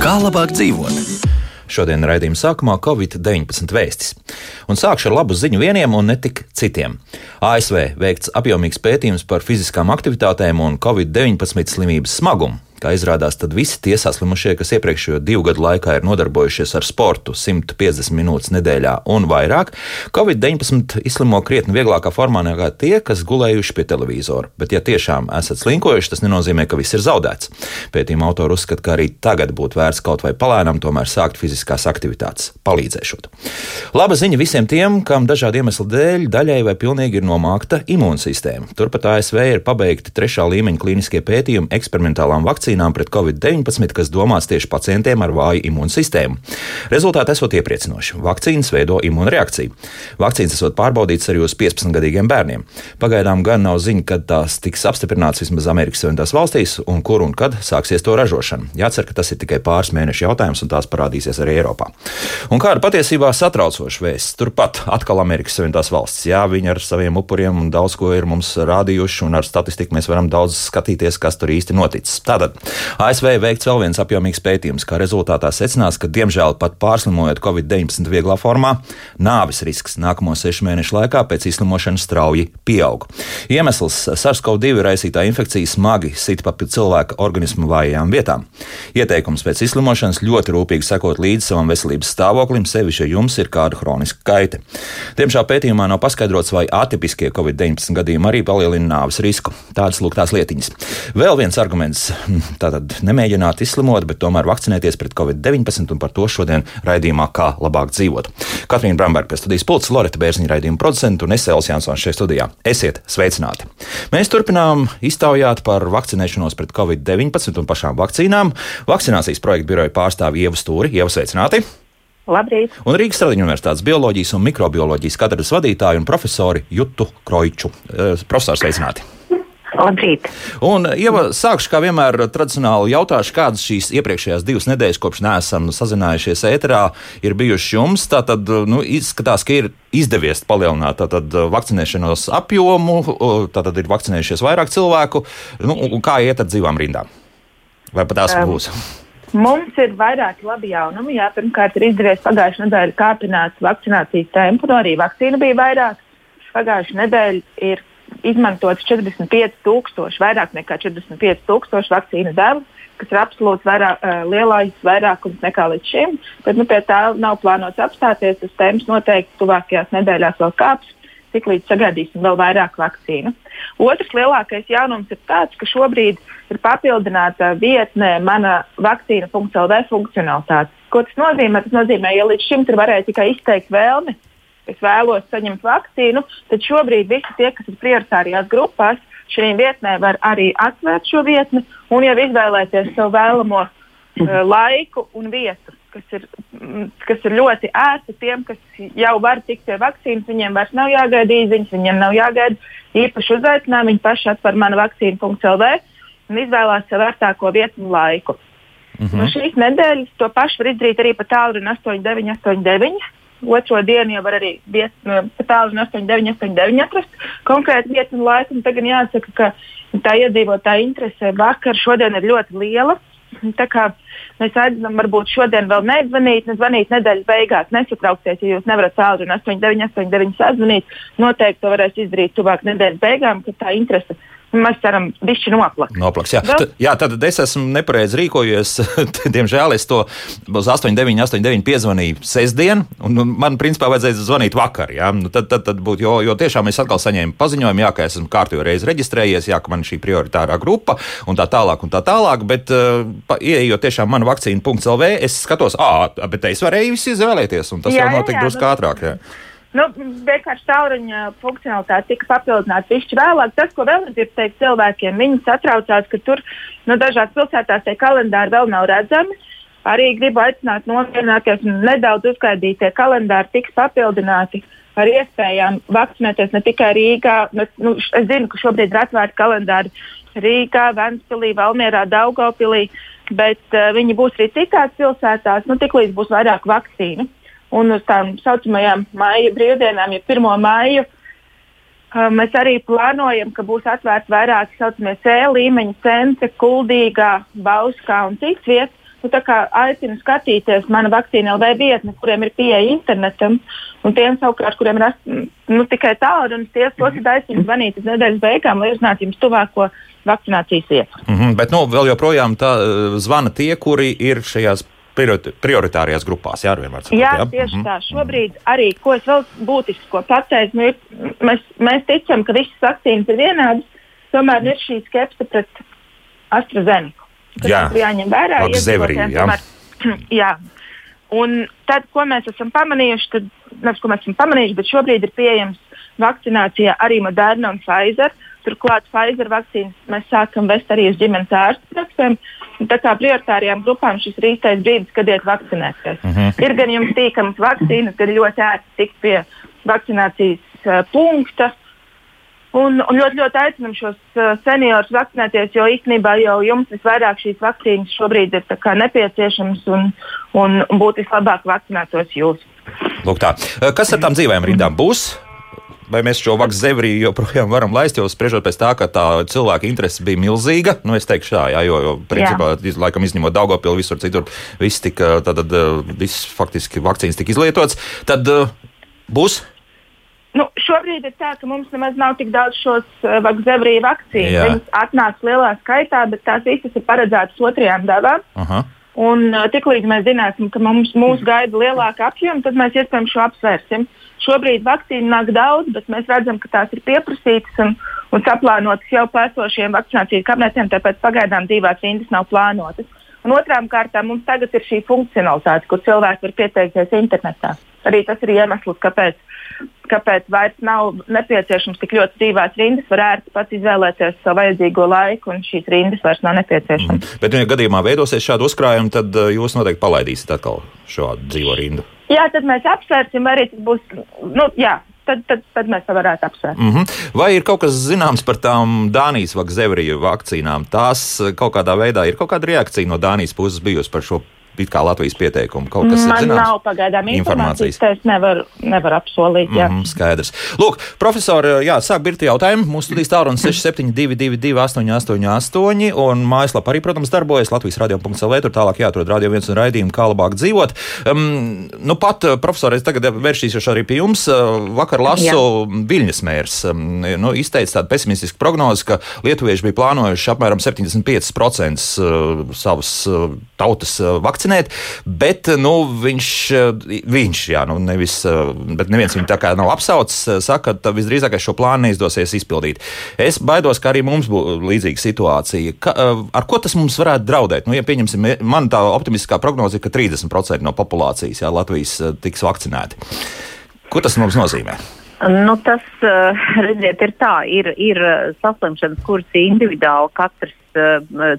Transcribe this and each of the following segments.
Kā labāk dzīvot? Šodien raidījuma sākumā Covid-19 vēstis. Un sākšu ar labu ziņu vieniem un ne tik citiem. ASV veikts apjomīgs pētījums par fiziskām aktivitātēm un Covid-19 slimības smagumu. Kā izrādās, tad visi tie saslimušie, kas iepriekšējo divu gadu laikā ir nodarbojušies ar sportu 150 minūtes nedēļā un vairāk, Covid-19 izslimo krietni vieglākā formā nekā tie, kas gulējuši pie televizora. Bet, ja tiešām esat slinkojuši, tas nenozīmē, ka viss ir zaudēts. Pētījuma autori uzskata, ka arī tagad būtu vērts kaut vai palēnām tomēr sākt fiziskās aktivitātes, palīdzēšot. Laba ziņa visiem tiem, kam dažādu iemeslu dēļ daļai vai pilnīgi ir nomākta imūnsistēma. Turpat ASV ir pabeigti trešā līmeņa klīniskie pētījumi eksperimentālām vakcīnām vakcīnām pret covid-19, kas domāts tieši pacientiem ar vāju imūnsistēmu. Rezultāti esot iepriecinoši. Vakcīnas veido imūnreakciju. Vakcīnas esot pārbaudītas arī uz 15-gadīgiem bērniem. Pagaidām gan nav ziņa, kad tās tiks apstiprinātas vismaz Amerikas Savienotās valstīs un kur un kad sāksies to ražošana. Jācer, ka tas ir tikai pāris mēnešu jautājums un tās parādīsies arī Eiropā. Un kāda patiesībā satraucoša vēsts? Turpat atkal Amerikas Savienotās valsts. Jā, viņi ar saviem upuriem un daudz ko ir mums rādījuši, un ar statistiku mēs varam daudz skatīties, kas tur īsti noticis. Tātad ASV veikts vēl viens apjomīgs pētījums, kā rezultātā secinās, ka, diemžēl, pat pārslimojot Covid-19 vieglā formā, nāves risks nākamo sešu mēnešu laikā pēc izslimošanas strauji pieaug. Iemesls - SARS-CoV-2 raisītā infekcija smagi sit pa cilvēka organismu vājajām vietām. Ieteikums pēc izslimošanas ļoti rūpīgi sekot līdzi savam veselības stāvoklim, sevišķi, ja jums ir kāda hroniska kaita. Diemžēl pētījumā nav paskaidrots, vai atipiskie Covid-19 gadījumi arī palielina nāves risku. Tādas lūk tās lietiņas. Vēl viens arguments Tātad nemēģināt izslimot, bet tomēr vakcinēties pret covid-19 un par to šodien raidījumā, kā labāk dzīvot. Katrīna Bramberga pie studijas pults, Loreta Bērziņa raidījuma producenta un Esēls Jansons šajā studijā. Esiet sveicināti! Mēs turpinām iztaujāt par vakcinēšanos pret covid-19 un pašām vakcīnām. Vakcinācijas projekta biroja pārstāvja Ieva Stūri. Ieva sveicināti! Labrīt! Un Rīgas Stradiņu universitātes bioloģijas un mikrobioloģijas katedras vadītāju un profesoru Jutu Kroiču. Profesors sveicināti! Labrīt! Un, Ieva, sākšu kā vienmēr tradicionāli jautāšu, kādas šīs iepriekšējās divas nedēļas, kopš neesam sazinājušies ēterā, ir bijušas jums. Tātad, nu, izskatās, ka ir izdevies palielināt tātad, vakcinēšanos apjomu, tātad ir vakcinējušies vairāk cilvēku. Nu, kā iet ar dzīvām rindām? Vai pat tās um. būs? Mums ir vairāki labi jaunumi. Jā, pirmkārt, ir izdevies pagājušā nedēļa kāpināt vakcinācijas tempu, no arī vakcīna bija vairāk. Pagājušā nedēļa ir izmantots 45,000, vairāk nekā 45,000 vakcīnu devu, kas ir absolūts vairāk, uh, lielāks vairākums nekā līdz šim. Bet nu, pie tā nav plānots apstāties. Tas tēmas noteikti tuvākajās nedēļās vēl kāps, tik līdz sagaidīsim vēl vairāk vakcīnu. Otrs lielākais jaunums ir tāds, ka šobrīd ir papildināta vietnē mana vakcīna.lv funkcionalitāte. Ko tas nozīmē? Tas nozīmē, ja līdz šim tur varēja tikai izteikt vēlmi es vēlos saņemt vakcīnu, tad šobrīd visi tie, kas ir prioritārijās grupās, šī vietnē var arī atvērt šo vietni un jau izvēlēties savu vēlamo uh, laiku un vietu. Kas ir, mm, kas ir ļoti ērti tiem, kas jau var tikt pie vakcīnas. Viņiem vairs nav jāgaida īsiņas, viņiem nav jāgaida īpaši uzaicinājumi. Viņi paši atver manu vakcīnu.lv un izvēlās sev vērtāko vietu un laiku. Mm -hmm. No šīs nedēļas to pašu var izdarīt arī pa tālruni 8989 otro dienu jau var arī tālu no 8, 9, 8, 9 atrast konkrētu vietu un laiku. Un tagad jāsaka, ka tā iedzīvotāja interese vakar, šodien ir ļoti liela. Tā kā mēs aicinām, varbūt šodien vēl nezvanīt, nezvanīt nedēļas beigās. Nesatraukties, ja jūs nevarat cēlīt un 8, 9, 8, 9 sazvanīt. Noteikti to varēs izdarīt tuvāk nedēļas beigām, kad tā interese Mēs ceram, ka viņš ir noplaks. Noplaks, jā. Vēl? jā, tad es esmu nepareizi rīkojies. Diemžēl es to uz 8, 9, 8, 9 piezvanīju sestdien, un nu, man principā vajadzēja zvanīt vakar. Jā. Nu, tad, tad, tad būtu, jo, jo tiešām es atkal saņēmu paziņojumu, jā, ka esmu kārtīgi reizi reģistrējies, jā, ka man šī prioritārā grupa un tā tālāk un tā tālāk. Bet, uh, ieejot tiešām manu vakcīnu.lv, es skatos, ah, bet es varēju visu izvēlēties, un tas jā, jau notika drusku nu, ātrāk. Jā. Nu, vienkārši tālruņa funkcionalitāte tika papildināta pišķi vēlāk. Tas, ko vēl ir teikt cilvēkiem, viņi satraucās, ka tur nu, dažās pilsētās tie kalendāri vēl nav redzami. Arī gribu aicināt nomierināties un nedaudz uzskaidīt, tie kalendāri tiks papildināti ar iespējām vakcinēties ne tikai Rīgā. Nu, nu, es zinu, ka šobrīd ir atvērti kalendāri Rīgā, Ventspīlī, Valmierā, Daugopilī, bet uh, viņi būs arī citās pilsētās, nu, tiklīdz būs vairāk vakcīnu. Un uz tām saucamajām māja brīvdienām, ja 1. māju, uh, mēs arī plānojam, ka būs atvērti vairāki saucamie C līmeņa centri, Kuldīgā, Bauskā un citas vietas. Nu, aicinu skatīties mana vakcīna LV vietni, kuriem ir pieeja internetam, un tiem savukārt, kuriem ir nu, tikai tālrunis, tie ir aicinu zvanīt uz nedēļas beigām, lai uzzinātu jums tuvāko vakcinācijas vietu. Mm -hmm, bet nu, vēl joprojām tā, eh, zvana tie, kuri ir šajās prioritārajās grupās. Jā, sakot, jā, jā, tieši mm -hmm. tā. Šobrīd arī, ko es vēl būtiski pateicu, nu, ir, mēs, mēs ticam, ka visas vakcīnas ir vienādas, tomēr ir šī skepse pret AstraZeneca. Tas ir jāņem vērā. Jā. Tomēr, jā. Un tad, ko mēs esam pamanījuši, tad, nevis, ko mēs esam pamanījuši, bet šobrīd ir pieejams vakcinācija arī Moderna un Pfizer. Turklāt Pfizer vakcīnas mēs sākam vest arī uz ģimenes ārstu praksēm. Tā kā prioritārajām grupām šis ir īstais brīdis, kad iet vakcinēties. Mhm. -huh. Ir gan jums tīkamas vakcīnas, gan ļoti ērti tikt pie vakcinācijas uh, punkta. Un, un ļoti, ļoti aicinam šos uh, seniorus vakcinēties, jo īstenībā jau jums visvairāk šīs vakcīnas šobrīd ir nepieciešamas un, un būtu vislabāk vakcinētos jūs. Lūk tā. Kas ar tām dzīvēm rindām būs? Vai mēs šo vaksu zevriju joprojām varam laist, jo spriežot pēc tā, ka tā cilvēka interese bija milzīga. Nu, es teikšu tā, jā, jo, jo principā, jā. laikam izņemot Daugopilu, visur citur, viss tika, tad, tad viss faktiski vakcīnas tika izlietots. Tad uh, būs. Nu, šobrīd ir tā, ka mums nemaz nav tik daudz šos uh, vakcīnu vakcīnu. Viņas atnāks lielā skaitā, bet tās visas ir paredzētas otrajām devām. Aha. Un tiklīdz mēs zināsim, ka mums, mūs gaida lielāka apjoma, tad mēs iespējams šo apsvērsim. Šobrīd vakcīnu nāk daudz, bet mēs redzam, ka tās ir pieprasītas un, un saplānotas jau pēcošiem vakcinācijas kabinetiem, tāpēc pagaidām divās rindas nav plānotas. Un otrām kārtām mums tagad ir šī funkcionalitāte, kur cilvēki var pieteikties internetā. Arī tas ir iemesls, kāpēc kāpēc vairs nav nepieciešams tik ļoti dzīvās rindas, var ērti pats izvēlēties savu vajadzīgo laiku, un šīs rindas vairs nav nepieciešamas. Mm. Bet, ja gadījumā veidosies šāda uzkrājuma, tad uh, jūs noteikti palaidīsiet atkal šo dzīvo rindu. Jā, tad mēs apsvērsim, arī tas būs. Nu, jā, tad, tad, tad mēs to varētu apsvērt. Mm -hmm. Vai ir kaut kas zināms par tām Dānijas vakcīnām? Tās uh, kaut kādā veidā ir kaut kāda reakcija no Dānijas puses bijusi par šo it kā Latvijas pieteikumu. Kaut kas Man ir zināms? nav pagaidām informācijas, tā es nevaru, nevaru apsolīt. Jā. Mm, skaidrs. Lūk, profesori, jā, sāk birti jautājumu. Mūsu studijas tālrunis 6722, 888, un mājaslapā arī, protams, darbojas Latvijas radio.cl. Tur tālāk jāatrod radio viens un raidījumu, kā labāk dzīvot. Um, nu pat, profesori, es tagad vēršīšos arī pie jums. Vakar lasu jā. Viļņas mērs. Um, nu, izteica tādu pesimistisku prognozi, ka lietuvieši bija plānojuši apmēram 75% savas tautas vakcinācijas vakcinēt, bet nu, viņš, viņš jā, nu, nevis, bet neviens viņu tā kā nav apsaucis, saka, ka visdrīzākais šo plānu neizdosies izpildīt. Es baidos, ka arī mums būs līdzīga situācija. Ka, ar ko tas mums varētu draudēt? Nu, ja pieņemsim, man tā optimistiskā prognoze ir, ka 30% no populācijas jā, Latvijas tiks vakcinēti. Ko tas mums nozīmē? Nu, tas, redziet, ir tā, ir, ir saslimšanas, kuras individuāli katrs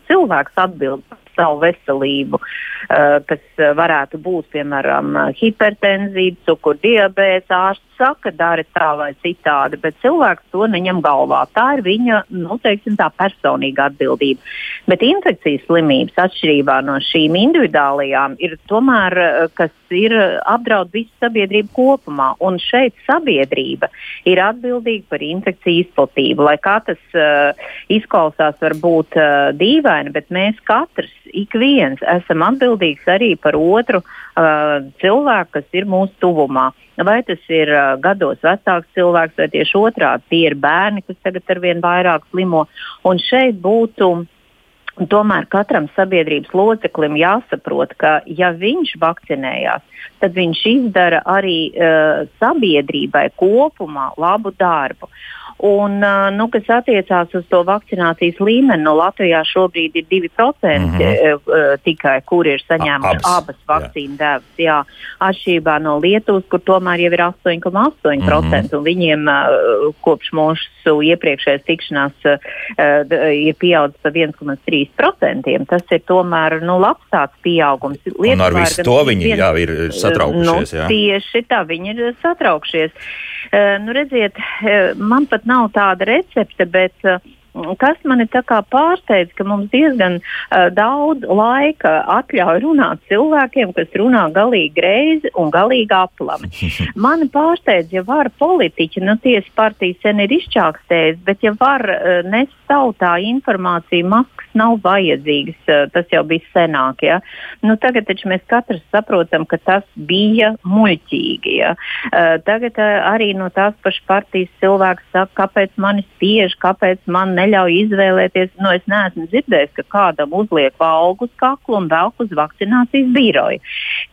cilvēks atbild par savu veselību. Eh, kas eh, varētu būt, piemēram, hipertenzija, cukurdiabēts, ārsts saka, dari tā vai citādi, bet cilvēks to neņem galvā. Tā ir viņa, nu, teiksim, tā personīga atbildība. Bet infekcijas slimības, atšķirībā no šīm individuālajām, ir tomēr, eh, kas ir apdraud visu sabiedrību kopumā. Un šeit sabiedrība ir atbildīga par infekciju izplatību. Lai kā tas uh, izklausās varbūt uh, dīvaini, bet mēs katrs, ik viens, esam atbildīgs arī par otru uh, cilvēku, kas ir mūsu tuvumā. Vai tas ir uh, gados vecāks cilvēks, vai tieši otrādi tie ir bērni, kas tagad ar vien vairāk slimo. Un šeit būtu Tomēr katram sabiedrības loceklim jāsaprot, ka ja viņš vakcinējās, tad viņš izdara arī uh, sabiedrībai kopumā labu darbu. Un, nu, kas attiecās uz to vakcinācijas līmeni, no Latvijā šobrīd ir 2% mm -hmm. tikai, kur ir saņēmuši abas, abas vakcīnu devas. Jā, atšķirībā no Lietuvas, kur tomēr jau ir 8,8%, mm -hmm. un viņiem kopš mūsu iepriekšējās tikšanās ir pieaudzis par 1,3%. Tas ir tomēr nu, labs tāds pieaugums. Lietuvā Un ar visu to viņi vien, jā, ir satraukšies. Nu, jā. Tieši tā, viņi ir satraukšies. Nu, redziet, man pat nav tāda recepte, bet uh, Kas mani pārsteidz, ka mums diezgan uh, daudz laika atļauj runāt cilvēkiem, kas runā galīgi greizi un galīgi aplami. Mani pārsteidz, ja var politiķi, nu tiesa partija sen ir izčākstējis, bet ja var uh, nest tautā informāciju, maskas nav vajadzīgas, uh, tas jau bija senāk. Ja? Nu, tagad taču mēs katrs saprotam, ka tas bija muļķīgi. Ja? Uh, tagad uh, arī no tās pašas partijas cilvēks saka, kāpēc mani spiež, kāpēc man neļauj izvēlēties. Nu, es neesmu dzirdējis, ka kādam uzliek valgu uz kaklu un velk uz vakcinācijas biroju.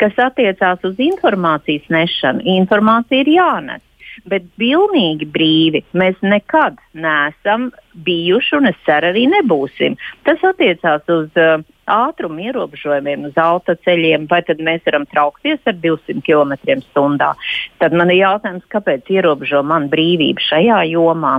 Kas attiecās uz informācijas nešanu, informācija ir jānes. Bet pilnīgi brīvi mēs nekad neesam bijuši, un es ceru, arī nebūsim. Tas attiecās uz uh, ātruma ierobežojumiem uz autoceļiem, vai tad mēs varam traukties ar 200 km/h. Tad man ir jautājums, kāpēc ierobežo man brīvību šajā jomā?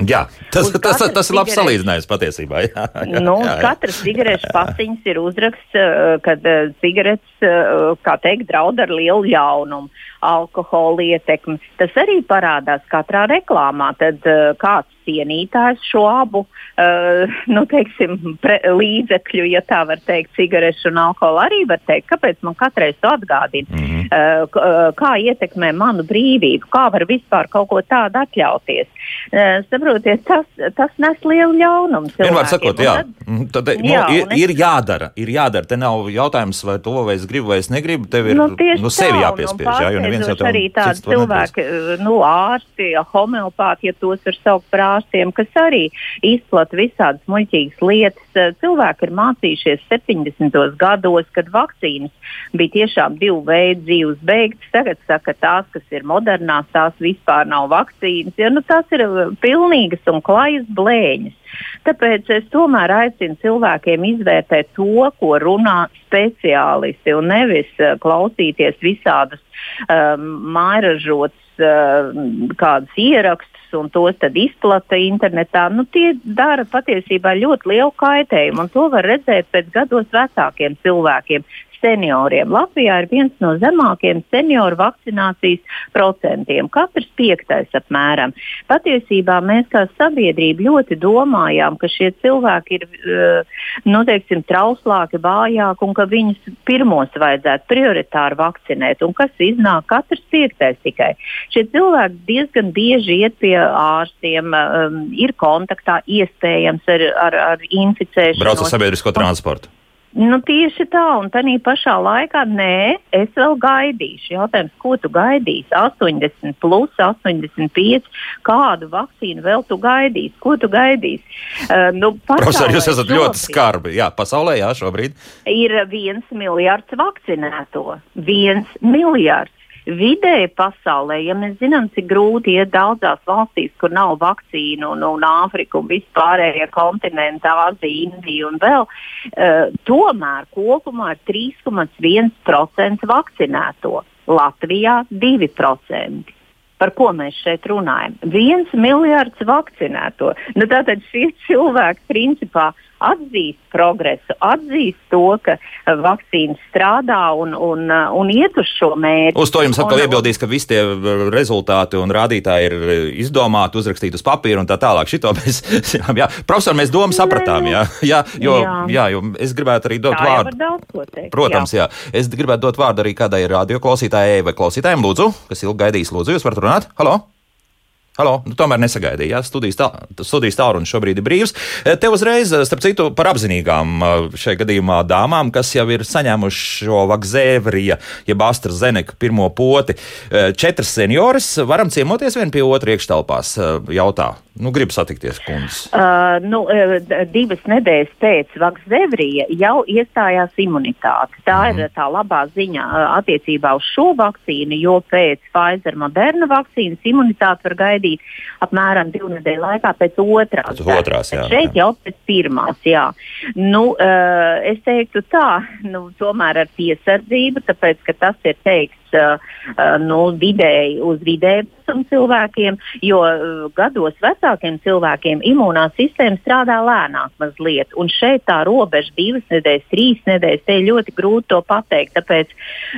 Jā, tas, tas, tas, tas ir labs salīdzinājums patiesībā. Jā, jā, nu, jā, jā. Katrs cigaretes paciņas ir uzraksts, eh, kad eh, cigaretes, eh, kā teikt, draud ar lielu ļaunumu, alkohola ietekmi. Tas arī parādās katrā reklāmā. Tad kāds cienītājs šo abu uh, nu, teiksim, pre, līdzekļu, ja tā var teikt, cigarešu un alkoholu arī var teikt, kāpēc man katreiz to atgādina, mm -hmm. uh, kā ietekmē manu brīvību, kā var vispār kaut ko tādu atļauties. Uh, saprotiet, tas, tas nes lielu ļaunumu. Vienmēr sakot, jā, tad, mhm, tad jā, nu, ir, es... ir jādara, ir jādara. Te nav jautājums, vai to vai es gribu, vai es negribu. Tev ir nu, nu, sevi jāpiespiež. Jā, jo neviens jau arī tādi cilvēki, nu, ārsti, homeopāti, ja tos var saukt par ārstiem, kas arī izplata visādas muļķīgas lietas. Cilvēki ir mācījušies 70. gados, kad vakcīnas bija tiešām divu veidu dzīves beigtas. Tagad saka, tās, kas ir modernās, tās vispār nav vakcīnas. Ja, nu, tās ir pilnīgas un klajas blēņas. Tāpēc es tomēr aicinu cilvēkiem izvērtēt to, ko runā speciālisti, un nevis uh, klausīties visādus um, mājražotus uh, kādus ierakstus un tos tad izplata internetā, nu, tie dara patiesībā ļoti lielu kaitējumu. To var redzēt pēc gados vecākiem cilvēkiem senioriem. Latvijā ir viens no zemākajiem senioru vakcinācijas procentiem. Katrs piektais apmēram. Patiesībā mēs kā sabiedrība ļoti domājām, ka šie cilvēki ir eh, nu, teiksim, trauslāki, vājāki un ka viņus pirmos vajadzētu prioritāri vakcinēt. Un kas iznāk? Katrs piektais tikai. Šie cilvēki diezgan bieži iet pie ārstiem, um, ir kontaktā iespējams ar, ar, ar inficēšanu. Brauc ar sabiedrisko transportu. Nu, tieši tā, un tā pašā laikā, nē, es vēl gaidīšu. Jautājums, ko tu gaidīsi? 80, plus 85, kādu vakcīnu vēl tu gaidīsi? Ko tu gaidīsi? Uh, nu, Profesor, jūs esat ļoti skarbi. Jā, pasaulē, jā, šobrīd. Ir viens miljards vakcinēto. Viens miljards. Vidēji pasaulē, ja mēs zinām, cik grūti iet daudzās valstīs, kur nav vakcīnu, un, un Āfrika un vispārējie kontinenti, Āzija, Indija un vēl, uh, tomēr kopumā ir 3,1% vakcinēto. Latvijā 2%. Par ko mēs šeit runājam? Viens miljards vakcinēto. Nu, tātad šie cilvēki principā atzīst progresu, atzīst to, ka uh, vakcīnas strādā un, un, uh, un iet uz šo mērķi. Uz to jums atkal un, iebildīs, ka visi tie uh, rezultāti un rādītāji ir izdomāti, uzrakstīti uz papīra un tā tālāk. Šito mēs, jā, jā. profesor, mēs domu sapratām, jā, jā, jo, jā. jā, jo es gribētu arī dot tā vārdu. Teikt, Protams, jā. jā. Es gribētu dot vārdu arī kādai radioklausītājai vai klausītājiem, lūdzu, kas ilgi gaidīs, lūdzu, jūs varat runāt. Halo! Halo, nu, tomēr nesagaidīja. Jā, studijas, tā, studijas tālrunis šobrīd ir brīvs. E, te uzreiz, e, starp citu, par apzinīgām e, šajā gadījumā dāmām, kas jau ir saņēmuši šo vakzēvrija, jeb AstraZeneca pirmo poti. Četras senioras varam ciemoties vien pie otra iekštelpās. Jautā, Nu, gribu satikties, kundze. Uh, nu, divas nedēļas pēc vakcīna jau iestājās imunitāte. Tā mm. ir mhm. tā labā ziņa attiecībā uz šo vakcīnu, jo pēc Pfizer moderna vakcīnas imunitāte var gaidīt apmēram divu nedēļu laikā pēc otrās. Pēc otrās jā, šeit jā. jau pēc pirmās. Jā. Nu, uh, es teiktu tā, nu, tomēr ar piesardzību, tāpēc, ka tas ir teikts uh, uh, nu, vidēji uz vidēju cilvēkiem, jo uh, gados vecākiem cilvēkiem imūnā sistēma strādā lēnāk mazliet. Un šeit tā robeža divas nedēļas, trīs nedēļas, te ir ļoti grūti to pateikt. Tāpēc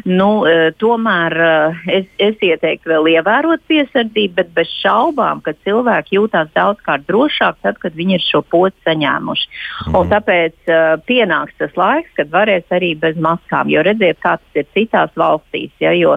nu, uh, tomēr uh, es, es ieteiktu vēl ievērot piesardzību, bet bez šaubām, ka cilvēki jūtās daudzkārt drošāk tad, kad viņi ir šo pocu saņēmuši. Mm. Un tāpēc uh, pienāks tas laiks, kad varēs arī bez maskām, jo redziet, kā tas ir citās valstīs. Ja, jo,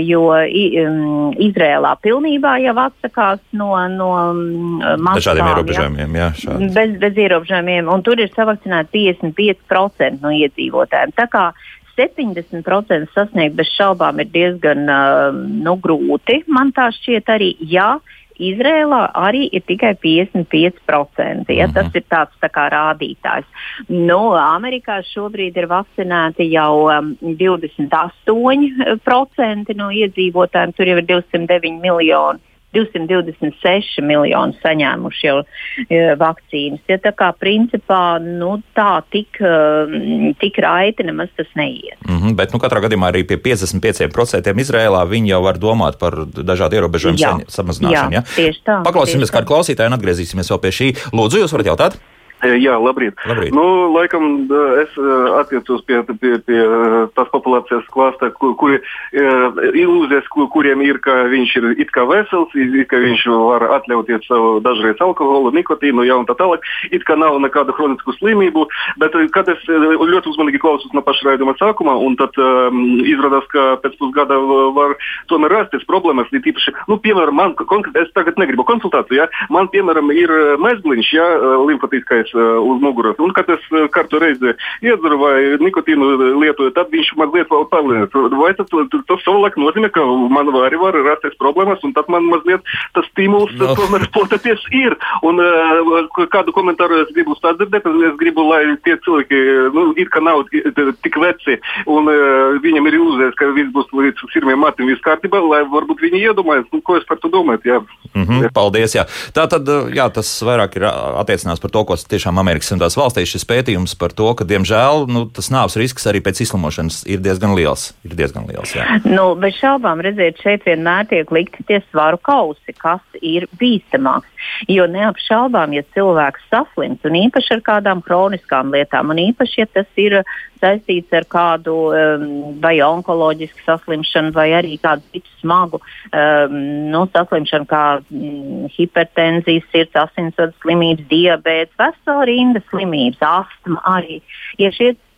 jo um, Izrēlā pilnībā jau atsakās no, no maskām. Dažādiem ierobežojumiem, jā. jā bez, bez ierobežojumiem, un tur ir savakcinēti 55% no iedzīvotājiem. Tā kā 70% sasniegt bez šaubām ir diezgan uh, nu, grūti. Man tā šķiet arī, ja Izrēlā arī ir tikai 55%. Ja. Tas ir tāds tā kā rādītājs. Nu, Amerikā šobrīd ir vakcinēti jau um, 28% no iedzīvotājiem, tur jau ir 209 miljoni 226 miljoni saņēmuši jau e, vakcīnas. Ja, tā kā principā nu, tā tik, e, tik raiti nemaz tas neiet. Mm -hmm, bet nu, katrā gadījumā arī pie 55% Izrēlā viņi jau var domāt par dažādu ierobežojumu samazināšanu. Jā, ja? tieši tā. Paklausīsimies kādu klausītāju un atgriezīsimies vēl pie šī. Lūdzu, jūs varat jautāt? Jā, labrīt. labrīt. Nu, laikam es attiecos pie, pie, pie tās populācijas klāsta, kur, kuri ilūzijas, kur, kuriem ir, ka viņš ir it kā vesels, it kā viņš var atļauties savu dažreiz alkoholu, nikotīnu, ja un tā tālāk. It kā nav nekādu hronisku slimību, bet kad es ļoti uzmanīgi klausos no paša raidījuma sākuma, un tad um, izrādās, ka pēc pusgada var tomēr rasties problēmas, ir tīpaši, nu, piemēram, man konkrēti, es tagad negribu konsultāciju, ja, man, piemēram, ir mezgliņš, ja, limfotīskais gājis uh, uz muguras. Un, kad es uh, kārtu reizi iedzeru vai nikotīnu lietoju, tad viņš mazliet vēl palielinās. Vai tas, tas savulaik nozīmē, ka man arī var rasties problēmas, un tad man mazliet tas stimuls no. tomēr potaties ir. Un kādu komentāru es gribu sadzirdēt, es gribu, lai tie cilvēki, nu, it kā nav tik veci, un viņam ir ilūzijas, ka viss būs līdz sirmiem matiem viss kārtībā, lai varbūt viņi iedomājas, nu, ko es par to domāju. Jā. Mm -hmm, paldies, jā. Tā tad, jā, tas vairāk ir attiecinās par to, ko tiešām Amerikas Savienotās valstīs šis pētījums par to, ka, diemžēl, nu, tas nāves risks arī pēc izslimošanas ir diezgan liels. Ir diezgan liels jā. nu, bez šaubām, redziet, šeit vienmēr tiek likti tie svaru kausi, kas ir bīstamāks. Jo neapšaubām, ja cilvēks saslims, un īpaši ar kādām kroniskām lietām, un īpaši, ja tas ir saistīts ar kādu um, vai onkoloģisku saslimšanu, vai arī kādu citu smagu um, nu, saslimšanu, kā um, hipertenzijas, sirds asinsvadu slimības, diabetes, vesela rinda slimības, astma arī. Ja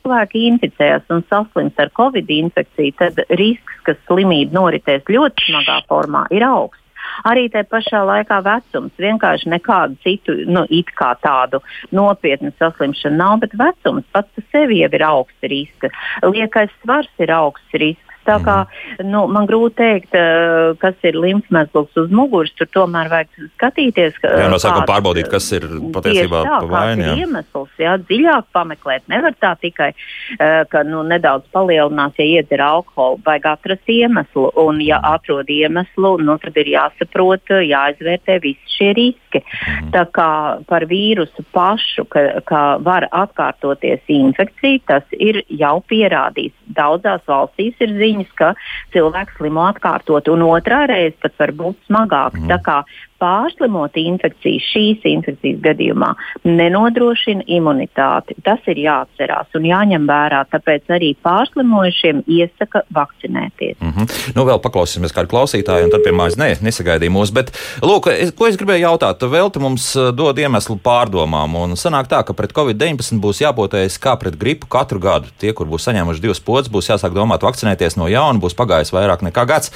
cilvēki inficējas un saslims ar covid infekciju, tad risks, ka slimība noritēs ļoti smagā formā, ir augsts. Arī tajā pašā laikā vecums vienkārši nekādu citu, nu, it kā tādu nopietnu saslimšanu nav, bet vecums pats par sevi jau ir augsts risks. Liekais svars ir augsts risks. Tā kā mhm. nu, man grūti pateikt, eh, kas ir limfmezgls uz muguras, tur tomēr vajag skatīties. Jā, no sākuma pārbaudīt, kas ir patiesībā. Jā. iemesls, jā, dziļāk pameklēt. Nevar tā tikai, eh, ka nu, nedaudz palielinās, ja iedzer alkoholu, vajag atrast iemeslu. Un, ja mhm. atrod iemeslu, nu, tad ir jāsaprot, jāizvērtē visi šie riski. Mm. Tā kā par vīrusu pašu, ka, ka var atkārtoties infekcija, tas ir jau pierādīts. Daudzās valstīs ir ziņas ziņas, ka cilvēks slimo atkārtot, un otrā reize pat var būt smagāks. Mm. Tā kā pārslimot infekciju šīs infekcijas gadījumā nenodrošina imunitāti. Tas ir jāatcerās un jāņem vērā. Tāpēc arī pārslimojušiem iesaka vakcinēties. Mm -hmm. Nu, vēl paklausīsimies kādu klausītāju, un tad pie mājas ne, nesagaidīja mūs. Bet, lūk, es, ko es gribēju jautāt? Velti mums eh, dod iemeslu pārdomām, un sanāk tā, ka pret covid-19 būs jāpotējas kā pret gripu katru gadu. Tie, kur būs saņēmuši divas podas, būs jāsāk domāt vakcinēties no jauna, būs pagājis vairāk nekā gads.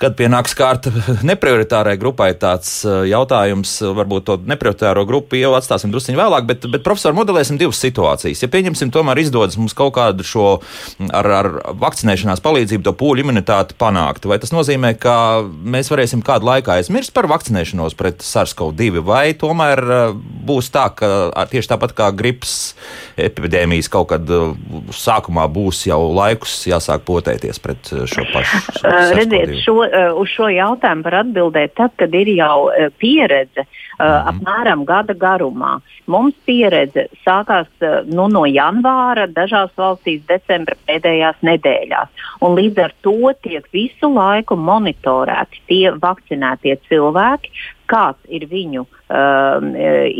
Kad pienāks kārta neprioritārai grupai, tāds uh, jautājums, uh, varbūt to neprioritāro grupu jau atstāsim drusciņā vēlāk, bet, bet profesori, modelēsim divas situācijas. Ja pieņemsim, tomēr izdodas mums kaut kādu šo ar, ar vakcinēšanās palīdzību to pūļu imunitāti panākt, vai tas nozīmē, ka mēs varēsim kādu laiku aizmirst par vakcinēšanos pret SARS-CoV-2, vai tomēr uh, būs tā, ka tieši tāpat kā gripas epidēmijas kaut kad sākumā būs jau laikus jāsāk potēties pret šo pašu. Redziet, šo, uz šo jautājumu var atbildēt tad, kad ir jau pieredze mm apmēram gada garumā. Mums pieredze sākās nu, no janvāra, dažās valstīs decembra pēdējās nedēļās. Un līdz ar to tiek visu laiku monitorēti tie vakcinētie cilvēki, kāds ir viņu uh,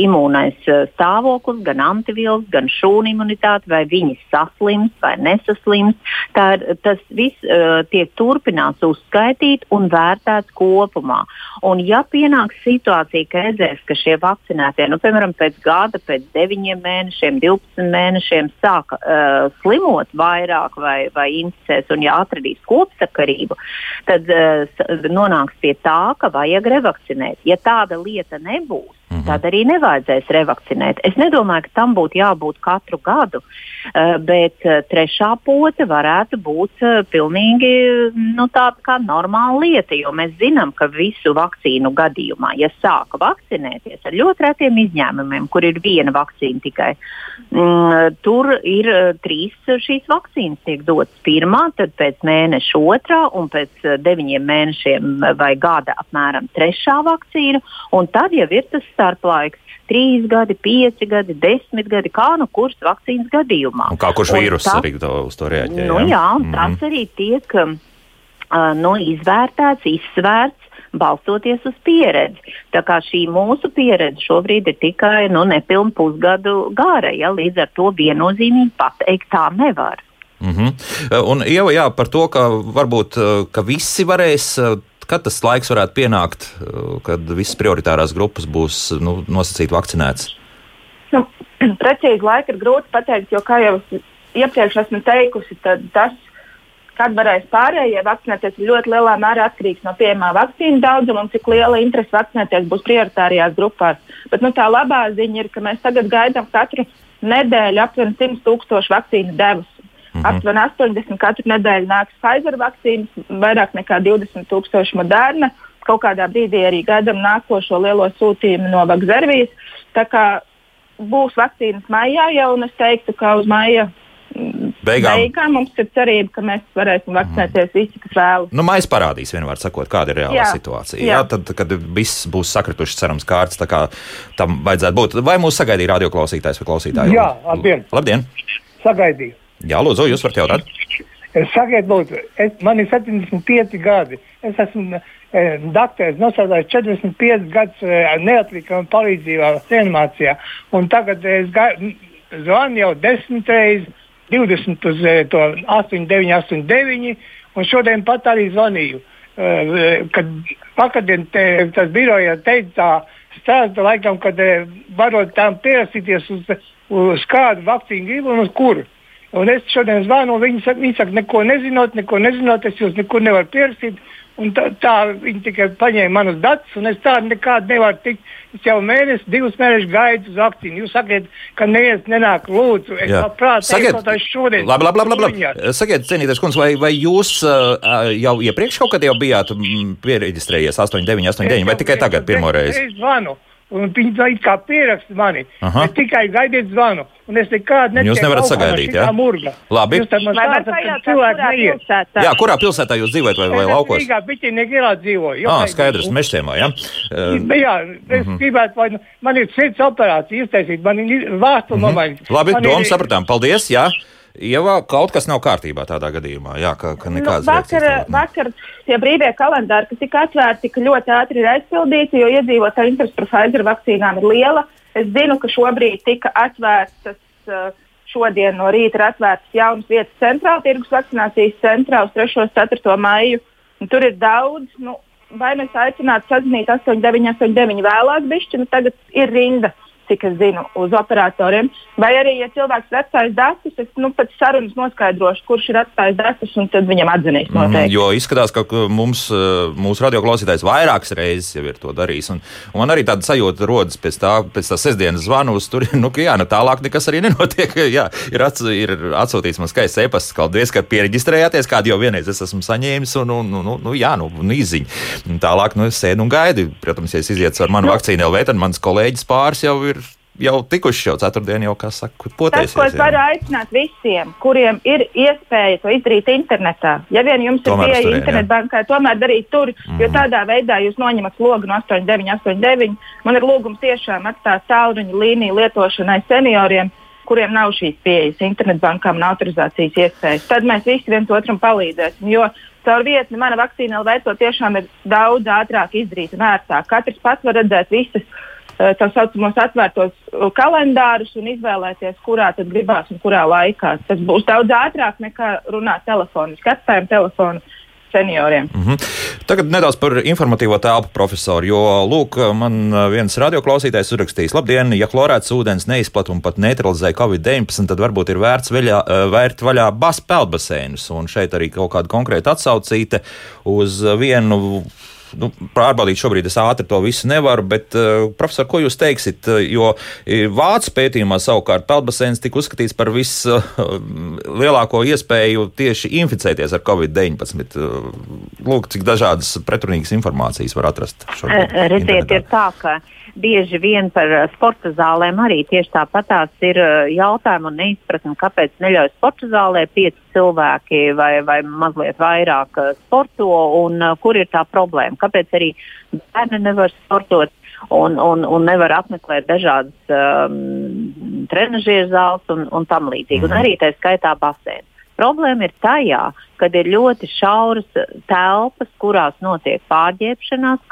imūnais uh, stāvoklis, gan antivielas, gan šūnu imunitāte, vai viņi saslims vai nesaslims. Tā, tas viss uh, tiek turpināts uzskaitīt un vērtēts kopumā. Un ja pienāks situācija, ka redzēs, ka šie vakcinētie, nu, piemēram, pēc gada, pēc 9 mēnešiem, 12 mēnešiem sāka uh, slimot vairāk vai, vai inficēs un ja atradīs kopsakarību, tad uh, nonāks pie tā, ka vajag revakcinēt. Ja tāda lieta nebūs, Mhm. Tad arī nevajadzēs revakcinēt. Es nedomāju, ka tam būtu jābūt katru gadu, eh, bet eh, trešā pote varētu būt eh, pilnīgi nu, tāda kā normāla lieta, jo mēs zinām, ka visu vakcīnu gadījumā, ja sāka vakcinēties ar ļoti retiem izņēmumiem, kur ir viena vakcīna tikai, mm, tur ir trīs šīs vakcīnas tiek dotas pirmā, tad pēc mēneša otrā un pēc deviņiem mēnešiem vai gada apmēram trešā vakcīna, un tad jau ir tas starplaiks. Trīs gadi, pieci gadi, desmit gadi, kā nu kurš vakcīnas gadījumā. Un kā kurš vīrus tā, arī to, uz to reaģē? Nu, jā, mm -hmm. tas arī tiek uh, nu, izvērtēts, izsvērts balstoties uz pieredzi. Tā kā šī mūsu pieredze šobrīd ir tikai nu, nepilnu pusgadu gara, ja līdz ar to viennozīmīgi pateikt tā nevar. Mm -hmm. Un jau jā, par to, ka varbūt ka visi varēs Kad tas laiks varētu pienākt, uh, kad visas prioritārās grupas būs nu, nosacīti vakcinētas? Nu, precīzi laiku ir grūti pateikt, jo, kā jau iepriekš esmu teikusi, tas, kad varēs pārējie vakcinēties, ir ļoti lielā mērā atkarīgs no pieejamā vakcīnu daudzuma un cik liela interese vakcinēties būs prioritārajās grupās. Bet nu, tā labā ziņa ir, ka mēs tagad gaidām katru nedēļu aptuveni 100 tūkstošu vakcīnu devus. Mm -hmm. Aptuveni 80 katru nedēļu nāks Pfizer vakcīnas, vairāk nekā 20 tūkstoši moderna. Kaut kādā brīdī arī gaidām nākošo lielo sūtījumu no Vakzervijas. Tā kā būs vakcīnas maijā jau, un es teiktu, ka uz maija mm, beigām. beigām mums ir cerība, ka mēs varēsim vakcinēties mm. visi, kas vēlas. Nu, Maija parādīs, vienmēr sakot, kāda ir reāla jā. situācija. Jā. Jā, tad, kad viss būs sakrituši, cerams, kārtas, tā kā tam vajadzētu būt. Vai mūs sagaidīja radioklausītājs vai klausītāji? Jā, labdien! Labdien. Sagaidīju! Jā, lūdzu, jūs varat jautāt. Sakiet, lūdzu, es, man ir 75 gadi. Es esmu e, dakteris, nosādājis 45 gadus e, neatliekama palīdzībā reanimācijā. Tagad es zvanu jau 10 reizes, 20 uz e, to 8989, un šodien pat arī zvanīju. E, kad vakardien te, tas biroja teica, stāsta laikam, kad e, varot tām pierastīties uz, uz kādu vakcīnu gribu un uz kuru. Un es šodien zvanu, viņi saka, viņi saka, neko nezinot, neko nezinot, es jūs nekur nevaru pierakstīt. Tā, tā viņi tikai paņēma manus datus, un es tādu nekādu nevaru tikt. Es jau mēnesi, divus mēnešus gaidu uz vakcīnu. Jūs sakiet, ka neviens nenāk lūdzu. Es labprāt teiktu, šodien. Labi, labi, labi. labi, labi. Sakiet, cienītais kundze, vai, vai jūs uh, jau iepriekš kaut kad jau bijāt mm, pieregistrējies 8989 vai tikai tagad pirmo reizi? Es zvanu. Un viņi tā kā pieraksta mani. Aha. Es tikai gaidiet zvanu. Un es nekādu netieku. Jūs nevarat sagaidīt, jā? Murga. Labi. Jūs tam stāstat, ka cilvēki neiet. Pilsētā? Jā, kurā pilsētā jūs dzīvojat vai, vai laukos? Rīgā, Biķinieku ielā dzīvoju. Ah, skaidrs, mežciemā, jā? Uh, jā, es mm -hmm. gribētu, vai man ir sirds operācija iztaisīt, man ir vārtu mm -hmm. nomaiņas. Labi, domu ir... sapratām. Paldies, jā. Ieva, kaut kas nav kārtībā tādā gadījumā. Jā, ka, ka nu, vakar, vakar tie brīvie kalendāri, kas tika atvērti, tika ļoti ātri aizpildīti, jo iedzīvotāju interesi par Pfizer vakcīnām ir liela. Es zinu, ka šobrīd tika atvērtas, uh, šodien no rīta ir atvērtas jaunas vietas centrāla tirgus vakcinācijas centrā uz 3. un 4. maiju. Un tur ir daudz, nu, vai mēs aicinātu sazvanīt 8989 vēlāk, bišķi, nu tagad ir rinda. Uh, cik es zinu, uz operatoriem. Vai arī, ja cilvēks ir atstājis datus, es nu, pēc sarunas noskaidrošu, kurš ir atstājis datus, un tad viņam atzinīs. Mm, noteikti. Mm, jo izskatās, ka mums, eh, mūsu radioklausītājs vairākas reizes jau ir to darījis. Un, un man arī tāda sajūta rodas pēc tā, pēc tā sestdienas zvanus. Tur nu, jā, nu, tālāk nekas arī nenotiek. Jā, ir, ats, ir atsūtīts man skaists e-pasts, paldies, ka pieregistrējāties, kādu jau vienreiz es esmu saņēmis. Un, un, un, un, nu, jā, nu, nu izziņa. Tālāk nu, es sēdu un gaidu. Protams, ja es izietu ar manu nu. vakcīnu LV, tad mans kolēģis pāris jau ir jau tikuši jau ceturtdien, jau kā saka, Tas, potēsies. ko es varu aicināt visiem, kuriem ir iespēja to izdarīt internetā, ja vien jums Tomēr ir pieeja turieni, internetbankai, tomēr darīt tur, mm jo tādā veidā jūs noņemat slogu no 8989. Man ir lūgums tiešām atstāt tālruņa līniju lietošanai senioriem, kuriem nav šīs pieejas internetbankām un autorizācijas iespējas. Tad mēs visi viens otram palīdzēsim. Jo caur vietni mana vakcīna LV to tiešām ir daudz ātrāk izdarīt un ērtāk. Katrs pats var redzēt visas tā saucamos atvērtos eh, kalendārus un izvēlēties, kurā tad gribās un kurā laikā. Tas būs daudz ātrāk nekā runāt telefoniski. Atstājam telefonu senioriem. Mm -hmm. Tagad nedaudz par informatīvo telpu, profesoru. Jo, lūk, man viens radioklausītājs uzrakstījis, labdien, ja chlorēts ūdens neizplat un pat neutralizē Covid-19, tad varbūt ir vērts veļā, vērt vaļā bas peldbaseinus. Un šeit arī kaut kāda konkrēta atsaucīte uz vienu nu, pārbaudīt šobrīd es ātri to visu nevaru, bet, uh, profesor, ko jūs teiksit? Jo Vācijas pētījumā savukārt peldbaseins tika uzskatīts par vislielāko iespēju tieši inficēties ar Covid-19. Uh, lūk, cik dažādas pretrunīgas informācijas var atrast. Redziet, ir tā, ka bieži vien par sporta zālēm arī tieši tāpatās ir jautājumi un neizpratne, kāpēc neļauj sporta zālē pieci cilvēki vai, vai mazliet vairāk sporto un kur ir tā problēma. Kāpēc arī bērni nevar sportot un, un, un nevar apmeklēt dažādas um, trenižieru zāles un, un tam līdzīgi. Un arī tā skaitā basēns. Problēma ir tajā, ka ir ļoti šauras telpas, kurās notiek pārģērbšanās,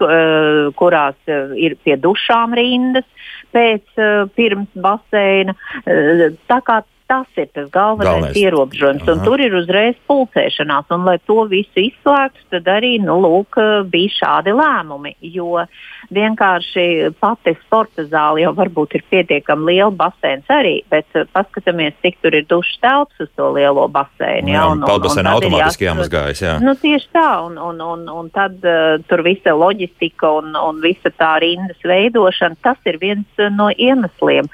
kurās ir pie dušām rindas pēc pirms baseina. Tā kā Tas ir tas galvenais, galvenais. ierobežojums. Un tur ir uzreiz pulcēšanās. Un, lai to visu izslēgtu, tad arī nu, lūk, bija šādi lēmumi. Jo vienkārši pati sporta zāle jau varbūt ir pietiekami liela basēns arī, bet uh, paskatāmies, cik tur ir dušas telpas uz to lielo baseinu. Jā, un, un, un automātiski jāmazgājas. Jā. Nu, tieši tā, un, un, un, un tad uh, tur visa loģistika un, un visa tā rindas veidošana, tas ir viens uh, no iemesliem.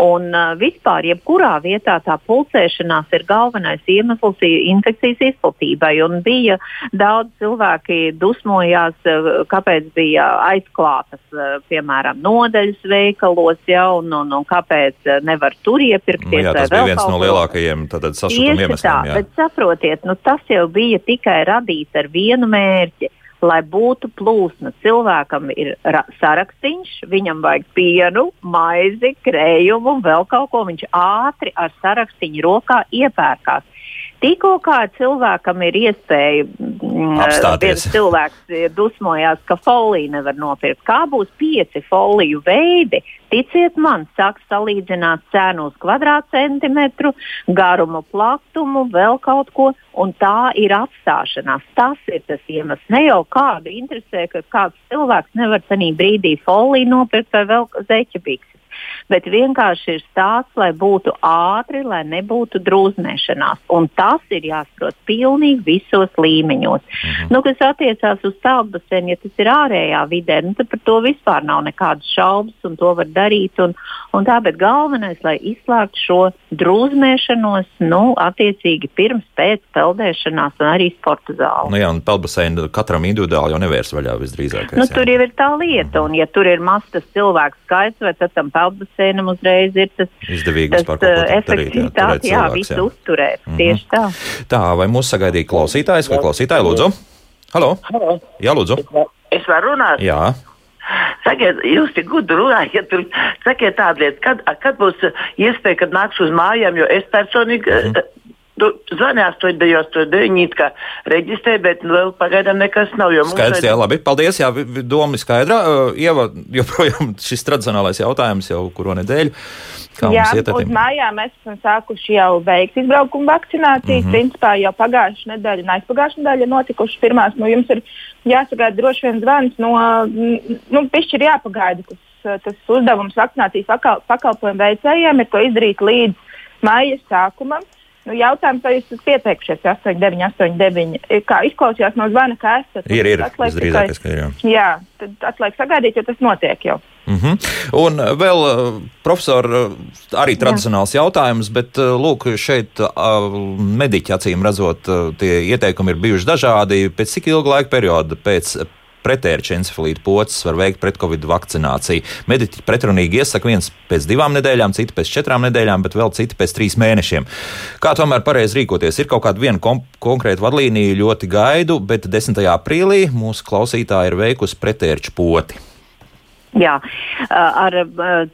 Un uh, vispār, jebkurā vietā tā pulcēšanās ir galvenais iemesls infekcijas izplatībai. Un bija daudz cilvēki dusmojās, uh, kāpēc bija aizklātas, uh, piemēram, nodeļas veikalos, ja, un, un, un kāpēc uh, nevar tur iepirkties. Nu, jā, tas bija viens no lielākajiem sašutuma iemesliem. Tā, bet saprotiet, nu, tas jau bija tikai radīts ar vienu mērķi lai būtu plūsma. Cilvēkam ir sarakstīns, viņam vajag pienu, maizi, krējumu un vēl kaut ko. Viņš ātri ar sarakstīnu rokā iepērkās. Tikko kā cilvēkam ir iespēja, mm, viens cilvēks dusmojās, ka foliju nevar nopirkt. Kā būs pieci foliju veidi? Ticiet man, sāk salīdzināt cenu uz kvadrātcentimetru, garumu, platumu, vēl kaut ko, un tā ir atstāšanās. Tas ir tas iemesls. Ne jau kādu interesē, ka kāds cilvēks nevar tajā brīdī foliju nopirkt vai vēl zeķebīks bet vienkārši ir stāsts, lai būtu ātri, lai nebūtu drūzmēšanās. Un tas ir jāsaprot pilnīgi visos līmeņos. Mhm. Nu, kas attiecās uz peldbaseinu, ja tas ir ārējā vidē, nu, tad par to vispār nav nekādas šaubas, un to var darīt. Un, un tā, bet galvenais, lai izslēgtu šo drūzmēšanos, nu, attiecīgi pirms, pēc peldēšanās un arī sporta zāli. Nu, jā, un peldbaseinu katram individuāli jau nevērs vaļā visdrīzāk. Nu, tur jau ir tā lieta, un ja tur ir mazs cilvēks skaits, vai tad tam peldbaseinam uzreiz ir tas izdevīgs par ko efektivitāti, jā, jā visu uzturēt. Mm -hmm. Tieši tā. Tā, vai mūs sagaidīja klausītājs vai klausītāji, lūdzu? Halo? Halo. Jā, lūdzu. Es varu runāt? Jā. Sakiet, jūs tik gudri runājat, tur sakiet tādu lietu, kad, kad būs iespēja, kad nākšu uz mājām, jo es personīgi mm -hmm. Tu zvani 8,9, kā reģistrē, bet vēl pagaidām nekas nav. Skaidrs, jā, labi. Paldies, jā, doma ir skaidra. Ieva, joprojām šis tradicionālais jautājums jau kuro nedēļu. Kā jā, uz mājām mēs esam sākuši jau veikt izbraukumu vakcinācijas. Mm -hmm. Principā jau pagājušā nedēļa un aizpagājušā nedēļa notikušas pirmās. Nu, jums ir jāsagaida droši vien zvans no, nu, pišķi ir jāpagaida. Tas, tas uzdevums vakcinācijas pakal, pakalpojumu veicējiem ir to izdarīt līdz maija sākumam. Nu, jautājums, vai jūs esat pieteikušies 8, 9, 8, 9? Kā izklausījās no zvana, ka esat? Ir, ir. Visdrīzākais, ka ir. Jā, jā tad atliek sagaidīt, jo tas notiek jau. Mm -hmm. Un vēl, uh, profesor, arī tradicionāls Jā. jautājums, bet lūk, šeit mediķi acīm redzot, tie ieteikumi ir bijuši dažādi. Pēc cik ilga laika perioda pēc pretērča encefalīta pocis var veikt pret covid vakcināciju. Mediķi pretrunīgi iesaka viens pēc divām nedēļām, citi pēc četrām nedēļām, bet vēl citi pēc trīs mēnešiem. Kā tomēr pareizi rīkoties? Ir kaut kāda viena konkrēta vadlīnija, ļoti gaidu, bet 10. aprīlī mūsu klausītāji ir veikusi pretērča poti. Jā, ar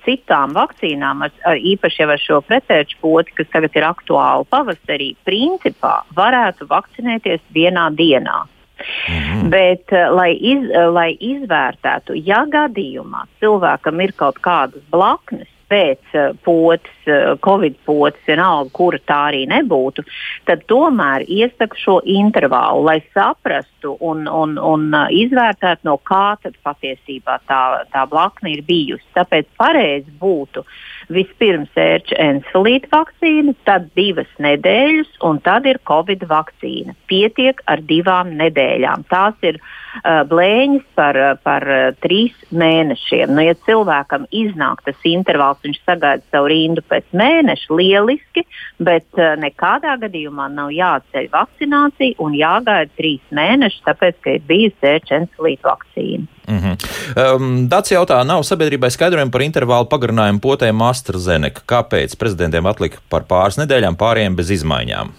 citām vakcīnām, ar, ar īpaši ar šo pretērču poti, kas tagad ir aktuāli pavasarī, principā varētu vakcinēties vienā dienā. Mhm. Bet, lai, iz, lai izvērtētu, ja gadījumā cilvēkam ir kaut kādas blaknes, pēc uh, potes, covid potes, vienalga, kura tā arī nebūtu, tad tomēr iesaku šo intervālu, lai saprastu un, un, un uh, izvērtētu, no kā tad patiesībā tā, tā blakne ir bijusi. Tāpēc pareizi būtu vispirms ērča encefalīta vakcīna, tad divas nedēļas, un tad ir covid vakcīna. Pietiek ar divām nedēļām. Tās ir uh, blēņas par, par uh, trīs mēnešiem. Nu, ja cilvēkam iznāk tas intervāls, viņš sagaida savu rindu pēc mēneša, lieliski, bet uh, nekādā gadījumā nav jāceļ vakcinācija un jāgaida trīs mēnešus, tāpēc, ka ir bijusi ērčencelīta vakcīna. Mm -hmm. um, Dats jautā, nav sabiedrībai skaidrojumi par intervālu pagarinājumu potēm AstraZeneca. Kāpēc prezidentiem atlika par pāris nedēļām pārējiem bez izmaiņām?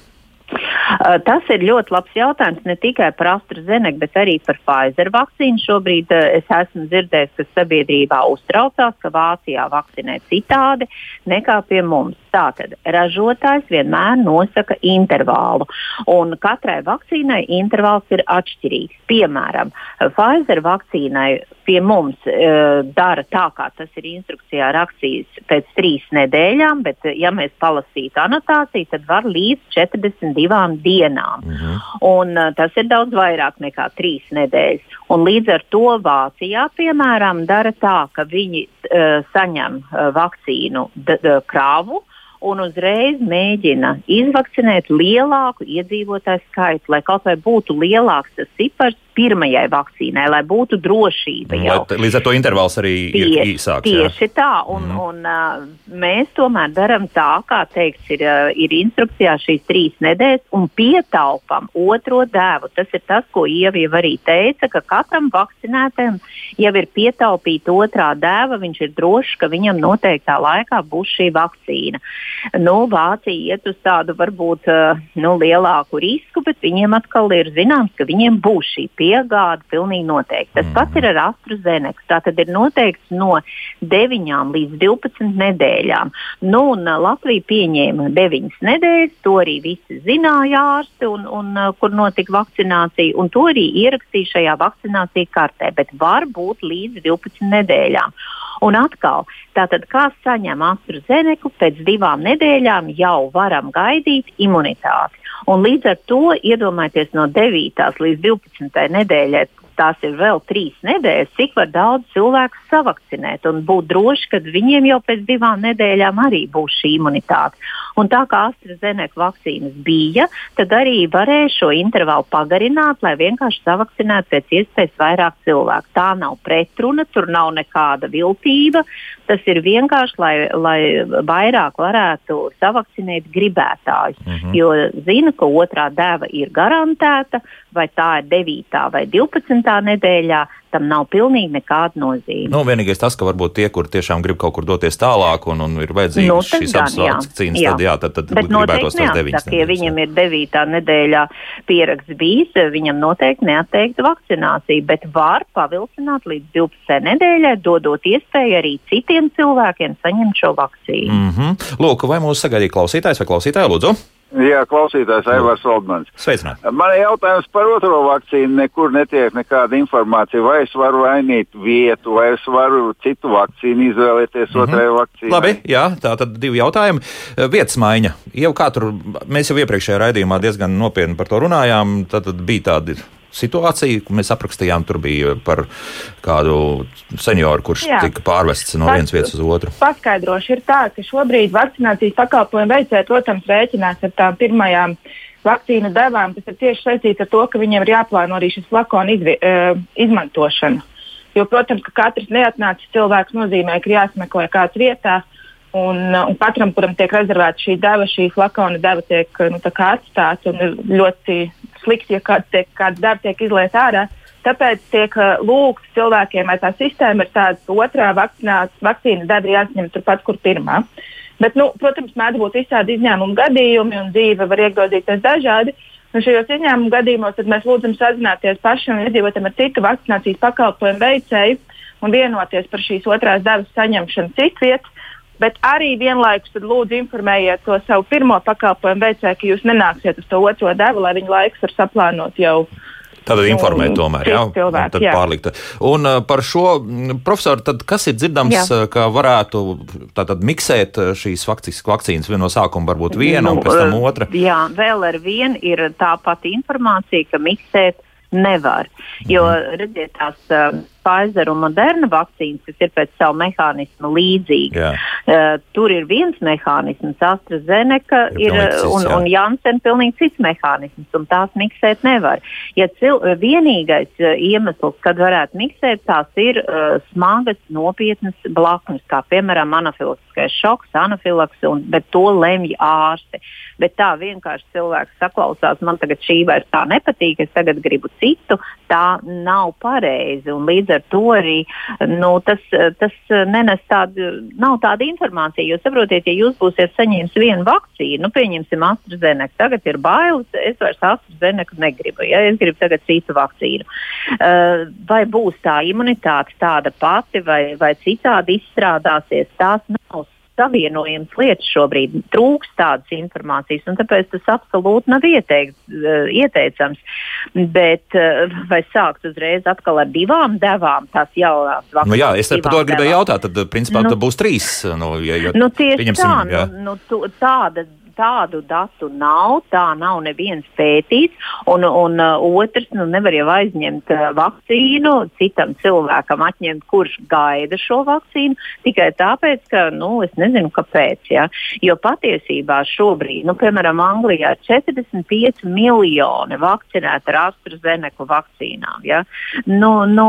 Tas ir ļoti labs jautājums ne tikai par AstraZeneca, bet arī par Pfizer vakcīnu. Šobrīd es esmu dzirdējis, ka sabiedrībā uztraucās, ka Vācijā vakcinē citādi nekā pie mums. Tātad ražotājs vienmēr nosaka intervālu, un katrai vakcīnai intervāls ir atšķirīgs. Piemēram, Pfizer vakcīnai pie mums uh, dara tā, kā tas ir instrukcijā rakstīts, pēc trīs nedēļām, bet, ja mēs palasītu anotāciju, tad var līdz 42 dienām. -hmm. un, uh, tas ir daudz vairāk nekā trīs nedēļas. Un līdz ar to Vācijā, piemēram, dara tā, ka viņi uh, saņem uh, vakcīnu krāvu un uzreiz mēģina izvakcinēt lielāku iedzīvotāju skaitu, lai kaut vai būtu lielāks tas cipars pirmajai vakcīnai, lai būtu drošība. Jau. Lai, līdz ar to intervāls arī tieši, ir īsāks. Tieši jā. tā, un, mm. un uh, mēs tomēr darām tā, kā teikts, ir, uh, ir instrukcijā šīs trīs nedēļas, un pietaupam otro dēvu. Tas ir tas, ko Ieva jau arī teica, ka katram vakcinētam jau ir pietaupīta otrā dēva, viņš ir drošs, ka viņam noteiktā laikā būs šī vakcīna. Nu, Vācija iet uz tādu varbūt uh, nu, lielāku risku, bet viņiem atkal ir zināms, ka viņiem būs šī piegāde pilnīgi noteikti. Tas pats ir ar AstraZeneca. Tā tad ir noteikts no 9 līdz 12 nedēļām. Nu, un uh, Latvija pieņēma 9 nedēļas, to arī visi zināja ārsti, un, un, uh, kur notika vakcinācija, un to arī ierakstīja šajā vakcinācijas kartē, bet var būt līdz 12 nedēļām. Un atkal, tātad, kā saņem AstraZeneca, pēc divām nedēļām jau varam gaidīt imunitāti. Un līdz ar to iedomājieties no 9. līdz 12. nedēļai tās ir vēl trīs nedēļas, cik daudz cilvēku savakcinēt un būt droši, ka viņiem jau pēc divām nedēļām arī būs šī imunitāte. Un tā kā AstraZeneca vakcīnas bija, tad arī varēja šo intervālu pagarināt, lai vienkārši savakcinētu pēc iespējas vairāk cilvēku. Tā nav pretruna, tur nav nekāda viltība. Tas ir vienkārši, lai, lai vairāk varētu savakcinēt gribētājus. Mm -hmm. Jo zina, ka otrā dēva ir garantēta, vai tā ir 9. vai 12. nedēļā tam nav pilnīgi nekāda nozīme. Nu, vienīgais tas, ka varbūt tie, kur tiešām grib kaut kur doties tālāk un, un ir vajadzīgas nu, šīs abas vakcīnas, tad jā, tad, tad gribētos tās deviņas. Ja viņam ir devītā nedēļā pieraksts bijis, viņam noteikti neatteikta vakcinācija, bet var pavilcināt līdz 12 nedēļai, dodot iespēju arī citiem cilvēkiem saņemt šo vakcīnu. Mm -hmm. Lūk, vai mūsu sagaidīja klausītājs vai klausītāja, lūdzu? Jā, klausītājs Aivars Valdmans. Sveicināt. Man ir jautājums par otro vakcīnu. Nekur netiek nekāda informācija. Vai es varu mainīt vietu, vai es varu citu vakcīnu izvēlēties mm -hmm. otrai vakcīnai? Labi, jā, tā tad divi jautājumi. Vietas maiņa. Jau kā tur, mēs jau iepriekšējā raidījumā diezgan nopietni par to runājām. Tad, tad bija tādi situācija, ko mēs aprakstījām. Tur bija par kādu senioru, kurš Jā. tika pārvests no vienas vietas uz otru. Paskaidrošu, ir tā, ka šobrīd vakcinācijas pakalpojumu veicēji, protams, rēķinās ar tām pirmajām vakcīnu devām. Tas ir tieši saistīts ar to, ka viņiem ir jāplāno arī šis flakona izvi, uh, izmantošana. Jo, protams, ka katrs neatnācis cilvēks nozīmē, ka jāsmeklē kāds vietā. Un, un katram, kuram tiek rezervēta šī deva, šī flakona deva tiek nu, atstāta. Ir ļoti slikti, ja kāds, tiek, kāds darbs tiek izlaists ārā. Tāpēc tiek uh, lūgts cilvēkiem, vai tā sistēma ir tāda, ka otrā vakcīna deva jāsaņem turpat, kur pirmā. Bet, nu, protams, mēdz būt visādi izņēmumu gadījumi, un dzīve var iegrozīties dažādi. Un šajos izņēmumu gadījumos mēs lūdzam sazināties pašam iedzīvotājiem ar citu vakcinācijas pakalpojumu veicēju un vienoties par šīs otrās devas saņemšanu citviet. Bet arī vienlaikus lūdzu informējiet to savu pirmo pakalpojumu veicēju, ka jūs nenāksiet uz to otro devu, lai viņa laiks var saplānot jau Tātad informēt tomēr, jā, cilvēki, tad jā. pārlikt. Un uh, par šo, mm, profesori, tad kas ir dzirdams, jā. uh, ka varētu tātad miksēt uh, šīs vakcīnas vienu no sākuma varbūt viena nu, un pēc tam otra? Jā, vēl ar vienu ir tā pati informācija, ka miksēt nevar. Jo, mhm. redziet, tās uh, Pfizer un Moderna vakcīnas, kas ir pēc savu mehānismu līdzīgas. Uh, tur ir viens mehānisms, AstraZeneca ir, ir cits, un, jā. un Janssen pilnīgi cits mehānisms, un tās miksēt nevar. Ja cil, vienīgais uh, iemesls, kad varētu miksēt, tās ir uh, smagas, nopietnas blaknes, kā piemēram anafilaktiskais šoks, anafilaks, un, bet to lemj ārsti. Bet tā vienkārši cilvēks saklausās, man tagad šī vairs tā nepatīk, es tagad gribu citu, tā nav pareizi. Un līdz ar to arī nu, tas, tas nenes tādu, nav tāda informācija. Jo saprotiet, ja jūs būsiet saņēmis vienu vakcīnu, nu, pieņemsim AstraZeneca, tagad ir bailes, es vairs AstraZeneca negribu, ja es gribu tagad citu vakcīnu. Uh, vai būs tā imunitāte tāda pati vai, vai citādi izstrādāsies, tās nav savienojams lietas šobrīd. Trūkst tādas informācijas, un tāpēc tas absolūti nav ieteikt, uh, ieteicams. Bet uh, vai sākt uzreiz atkal ar divām devām, tās jaunās vakcīnas? Nu, jā, es par to gribēju jautāt, tad principā nu, būs trīs. Nu, ja, ja, nu, tieši tā, jā. nu, nu, tāda tādu datu nav, tā nav neviens pētīts. Un, un uh, otrs, nu, nevar jau aizņemt uh, vakcīnu citam cilvēkam, atņemt, kurš gaida šo vakcīnu, tikai tāpēc, ka, nu, es nezinu, kāpēc. Ja? Jo patiesībā šobrīd, nu, piemēram, Anglijā ir 45 miljoni vakcinēti ar AstraZeneca vakcīnām. Ja? Nu, nu,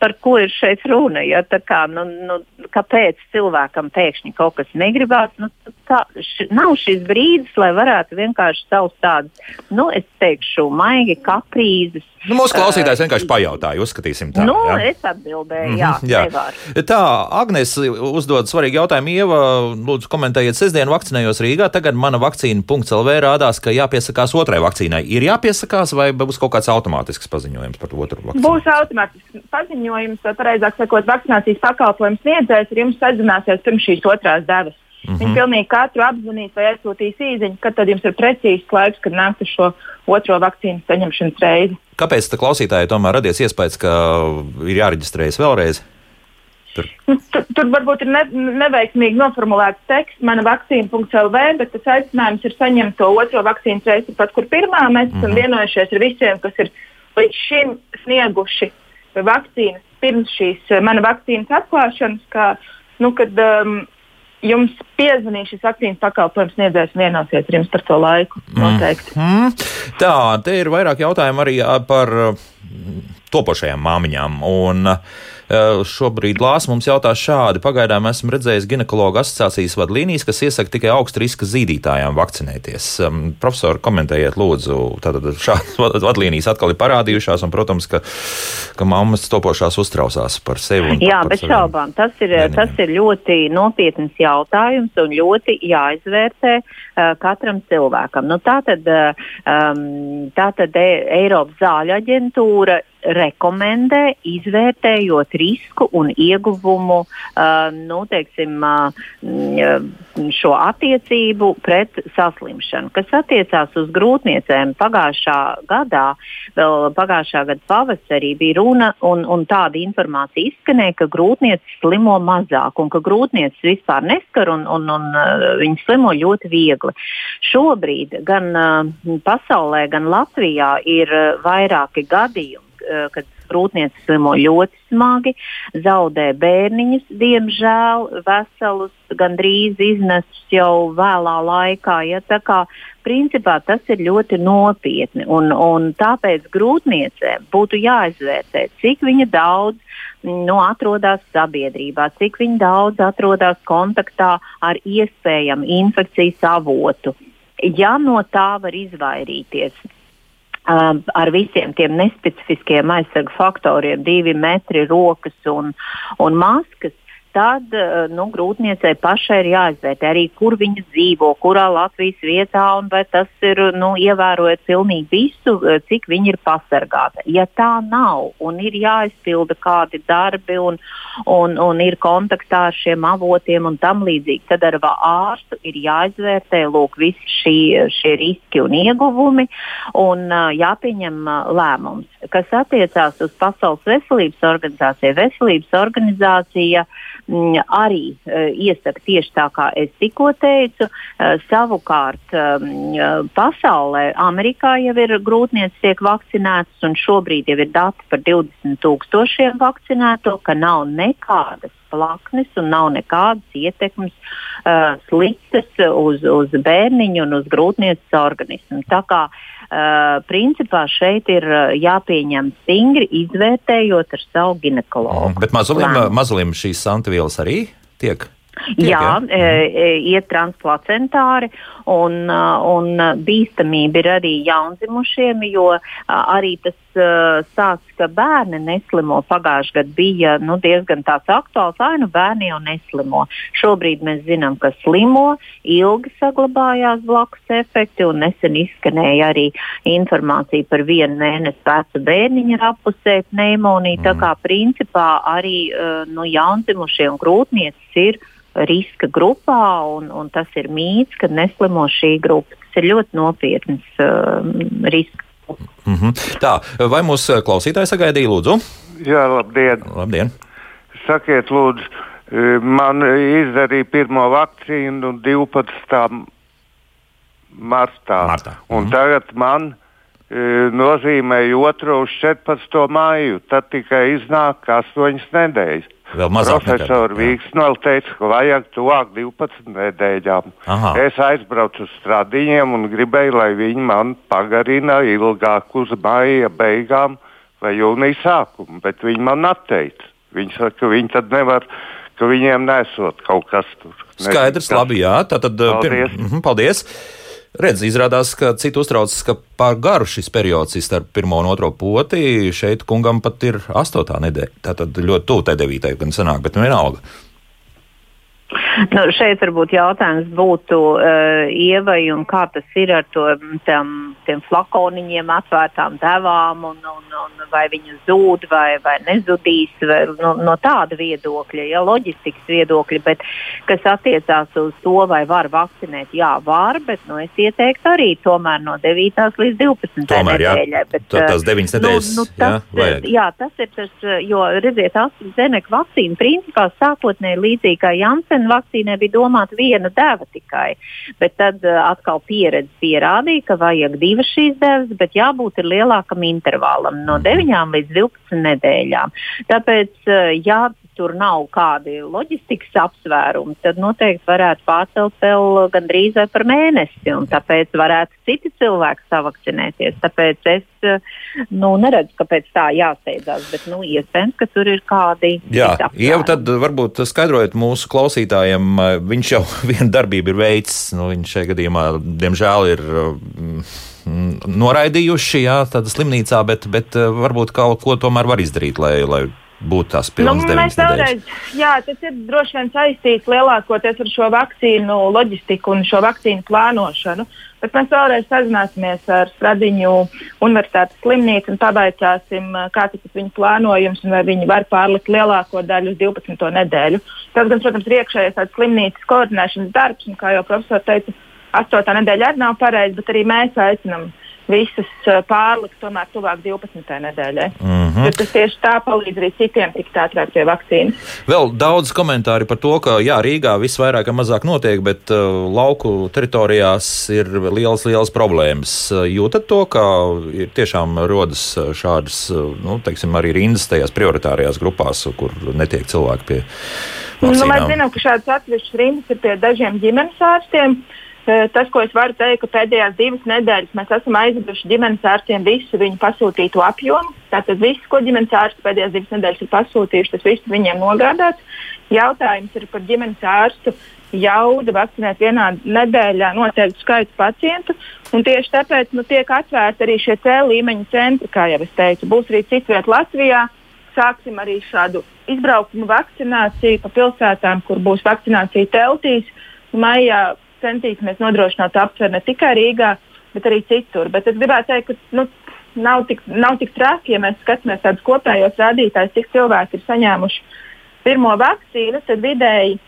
par ko ir šeit runa? Ja? Tā kā, nu, nu, kāpēc cilvēkam pēkšņi kaut kas negribās? Nu, tā, š, nav šis brīdis brīdis, lai varētu vienkārši savus tādus, nu, es teikšu, maigi kaprīzes. Nu, mūsu klausītājs vienkārši pajautāja, uzskatīsim tā. Nu, jā. es atbildēju, jā, mm -hmm, jā. Nevar. Tā, Agnes uzdod svarīgu jautājumu. Ieva, lūdzu, komentējiet, sestdien vakcinējos Rīgā, tagad mana vakcīna.lv rādās, ka jāpiesakās otrai vakcīnai. Ir jāpiesakās vai būs kaut kāds automātisks paziņojums par otru vakcīnu? Būs automātisks paziņojums, vai pareizāk sakot, vakcinācijas pakalpojums sniedzējs ar jums sazināsies pirms šīs otrās devas. Mm -hmm. Viņi pilnīgi katru apzvanīs vai aizsūtīs īziņu, kad tad jums ir precīzs laiks, kad nākt uz šo otro vakcīnu saņemšanas reizi. Kāpēc tā klausītāji tomēr radies iespējas, ka ir jāreģistrējas vēlreiz? Tur. Nu, tur, tur varbūt ir ne, neveiksmīgi noformulēts teksts, mana vakcīna.lv, bet tas aicinājums ir saņemt to otro vakcīnu reizi pat, kur pirmā. Mēs esam mm -hmm. vienojušies ar visiem, kas ir līdz šim snieguši vakcīnas pirms šīs mana vakcīnas atklāšanas, ka, nu, kad um, jums piezvanīs šis vakcīnas pakalpojums sniedzējs vienosies ar jums par to laiku. Noteikti. Mm. Mm. Tā, te ir vairāk jautājumu arī par topošajām māmiņām. Un, uh, šobrīd Lāsa mums jautā šādi. Pagaidām esmu redzējis ginekologu asociācijas vadlīnijas, kas iesaka tikai augsta riska zīdītājām vakcinēties. Profesori, komentējiet, lūdzu, tātad šādas vadlīnijas atkal ir parādījušās, un, protams, ka, ka mammas topošās uztraucās par sevi. Jā, bez šaubām. Tas ir, bērniņiem. tas ir ļoti nopietns jautājums un ļoti jāizvērtē uh, katram cilvēkam. Nu, tātad, um, tātad e Eiropas zāļu aģentūra rekomendē, izvērtējot risku un ieguvumu, uh, nu, teiksim, uh, šo attiecību pret saslimšanu. Kas attiecās uz grūtniecēm, pagājušā gadā, vēl pagājušā gada pavasarī bija runa un, un tāda informācija izskanēja, ka grūtniecības slimo mazāk un ka grūtniecības vispār neskar un, un, un uh, viņi slimo ļoti viegli. Šobrīd gan uh, pasaulē, gan Latvijā ir uh, vairāki gadījumi kad grūtniecības slimo ļoti smagi, zaudē bērniņus, diemžēl, veselus, gandrīz iznesus jau vēlā laikā. Ja, tā kā principā tas ir ļoti nopietni, un, un tāpēc grūtniecēm būtu jāizvērtē, cik viņa daudz nu, atrodas sabiedrībā, cik viņa daudz atrodas kontaktā ar iespējamu infekcijas avotu. Ja no tā var izvairīties, Um, ar visiem tiem nespecifiskiem aizsargu faktoriem, divi metri, rokas un, un maskas, tad eh, nu, grūtniecei pašai ir jāizvērtē arī, kur viņa dzīvo, kurā Latvijas vietā, un vai tas ir nu, ievērojot pilnīgi visu, eh, cik viņa ir pasargāta. Ja tā nav un ir jāizpilda kādi darbi un, un, un ir kontaktā ar šiem avotiem un tam līdzīgi, tad ar ārstu ir jāizvērtē lūk, visi šī, šie riski un ieguvumi un uh, jāpieņem lēmums. Kas attiecās uz Pasaules veselības organizāciju, veselības organizācija arī uh, iesaka tieši tā, kā es tikko teicu. Uh, savukārt um, pasaulē, Amerikā jau ir grūtniecības tiek vakcinētas, un šobrīd jau ir dati par 20 tūkstošiem vakcinēto, ka nav nekādas plaknes un nav nekādas ietekmes uh, sliktas uz, uz bērniņu un uz grūtniecības organismu. Tā kā uh, Uh, principā šeit ir uh, jāpieņem stingri, izvērtējot ar savu ginekologu. Mm, bet mazulim, mazulim šīs antivielas arī tiek? Tiek, jā, ja? e, e, iet transplacentāri, un, un bīstamība ir arī jaundzimušiem, jo arī tas stāsts, ka bērni neslimo pagājušajā gadā bija nu, diezgan tāds aktuāls. Ai, nu bērni jau neslimo. Šobrīd mēs zinām, ka slimo, ilgi saglabājās blakus efekti, un nesen izskanēja arī informācija par vienu mēnesi vecu bērniņu ar apusē pneimoniju. Mm. Tā kā principā arī nu, jaundzimušie un grūtniecis ir riska grupā, un, un tas ir mīts, ka neslimo šī grupa. Tas ir ļoti nopietns uh, risks. Mm -hmm. Tā, vai mūsu klausītāji sagaidīja, lūdzu? Jā, labdien! labdien. Sakiet, lūdzu, man izdarīja pirmo vakcīnu 12. martā. martā. Un mm -hmm. tagad man nozīmēja otru uz 14. maiju. Tad tikai iznāk 8 nedēļas. Vēl mazāk. Profesors Vīksnēl teica, ka vajag tuvāk 12 nedēļām. Aha. Es aizbraucu uz stradiņiem un gribēju, lai viņi man pagarina ilgāk uz maija beigām vai jūnija sākumu, bet viņi man atteica. Viņi saka, ka viņi tad nevar, ka viņiem nesot kaut kas tur. Skaidrs, Nezinu, labi, jā. Tātad, paldies. Pirm, mm, paldies. Redz, izrādās, ka citu uztraucas, ka par garu šis periods starp pirmo un otro poti. Šeit kungam pat ir astotā nedēļa. Tā tad ļoti tuvu tai devītai, gan senāk, bet vienalga. Nu, šeit varbūt jautājums būtu uh, Ievai, kā tas ir ar to, tam, tiem flakoniņiem, atvērtām devām, un, un, un vai viņas zūd vai, vai nezudīs vai, no, no tāda viedokļa, ja loģistikas viedokļa, bet kas attiecās uz to, vai var vakcinēt, jā, var, bet nu, es ieteiktu arī tomēr no 9. līdz 12. Tomēr, nedēļai. Bet, tā, tās 9 nu, nedēļas, nu, tas, jā, vajag. jā, tas ir tas, jo, redziet, AstraZeneca vakcīna principā sākotnēji līdzīgi kā Janssen vakcīna vakcīnai bija domāta viena deva tikai. Bet tad uh, atkal pieredze pierādīja, ka vajag divas šīs devas, bet jābūt lielākam intervālam no 9 mhm. līdz 12 nedēļām. Tāpēc, uh, ja tur nav kādi loģistikas apsvērumi, tad noteikti varētu pārcelt vēl gandrīz vai par mēnesi. Tāpēc varētu citi cilvēki savakcinēties. Tāpēc es nu, neredzu, kāpēc tā jāsteidzās, bet nu, iespējams, ka tur ir kādi. Jā, jau tad varbūt skaidrojiet mūsu klausītājiem, viņš jau vienu darbību ir veicis. Nu, viņš šajā gadījumā, diemžēl, ir. Mm, noraidījuši, jā, tāda slimnīcā, bet, bet varbūt kaut ko tomēr var izdarīt, lai, lai būtu tās pilnas nu, deviņas nedēļas? Jā, tas ir droši vien saistīts lielākoties ar šo vakcīnu loģistiku un šo vakcīnu plānošanu. Bet mēs vēlreiz sazināsimies ar Stradiņu Universitātes slimnīcu un pavaicāsim, kāds ir viņu plānojums un vai viņi var pārlikt lielāko daļu uz 12. nedēļu. Tas, gan, protams, ir iekšējais slimnīcas koordinēšanas darbs, un kā jau profesors teica, 8. nedēļa arī nav pareizi, bet arī mēs aicinām visas pārlikt tomēr tuvāk 12. nedēļai. Mm -hmm. Tas tieši tā palīdz arī citiem tikt ātrāk pie vakcīnas. Vēl daudz komentāri par to, ka jā, Rīgā viss vairāk vai mazāk notiek, bet uh, lauku teritorijās ir liels, liels problēmas. Jūtat to, ka ir tiešām rodas šādas, nu, teiksim, arī rindas tajās prioritārajās grupās, kur netiek cilvēki pie vakcīnām? Nu, mēs zinām, ka šādas atsevišķas rindas ir pie dažiem ģimenes ārstiem. Tas, ko es varu teikt, ka pēdējās divas nedēļas mēs esam aizveduši ģimenes ārstiem visu viņu pasūtīto apjomu. Tātad viss, ko ģimenes ārsts pēdējās divas nedēļas ir pasūtījuši, tas viss viņiem nogādāts. Jautājums ir par ģimenes ārstu jaudu vakcinēt vienā nedēļā noteiktu skaitu pacientu. Tieši tāpēc nu, tiek atvērti arī šie C līmeņa centri, kā jau es teicu. Būs arī citviet Latvijā. Sāksim arī šādu izbraukumu vakcināciju pa pilsētām, kur būs vakcinācija teltīs. Maijā centīsimies nodrošināt aptveru ne tikai Rīgā, bet arī citur. Bet es gribētu teikt, ka nu, nav, tik, nav tik traki, ja mēs skatāmies tādus kopējos rādītājus, cik cilvēki ir saņēmuši pirmo vakcīnu. Tad vidēji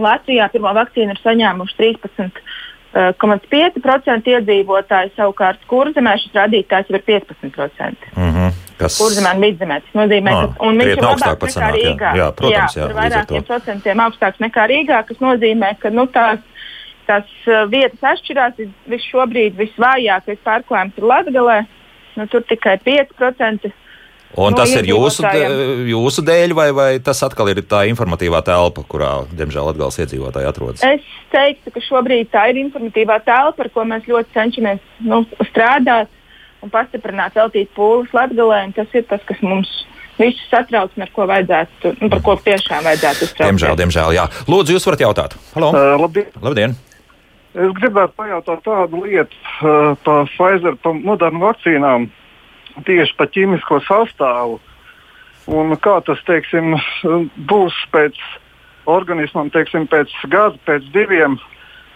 Latvijā pirmo vakcīnu ir saņēmuši 13. 0,5% iedzīvotāji, savukārt kurzemē šis rādītājs ir 15%. Mm -hmm. Kas... Kurzemē un vidzemē. Tas nozīmē, ka viņš ir labāks nekā sanāk, Rīgā. Jā, jā, protams, jā, jā, par vairākiem procentiem augstāks nekā Rīgā, kas nozīmē, ka nu, tās, tās vietas atšķirās. Viss šobrīd visvājākais pārklājums ir Latgalē. Nu, tur tikai 5%. Un no tas ir jūsu, jūsu dēļ, vai, vai tas atkal ir tā informatīvā telpa, kurā, diemžēl, atgals iedzīvotāji atrodas? Es teiktu, ka šobrīd tā ir informatīvā telpa, ar ko mēs ļoti cenšamies nu, strādāt un pastiprināt, veltīt pūles Latvijā. Tas ir tas, kas mums visus satrauc un ar ko vajadzētu, nu, par ko tiešām vajadzētu uztraukties. Diemžēl, diemžēl, jā. Lūdzu, jūs varat jautāt. Halo! Uh, labdien! labdien. Es gribētu pajautāt tādu lietu uh, par Pfizer, par modernu vakcīnām tieši par ķīmisko sastāvu. Un kā tas teiksim, būs pēc organismam, teiksim, pēc gada, pēc diviem,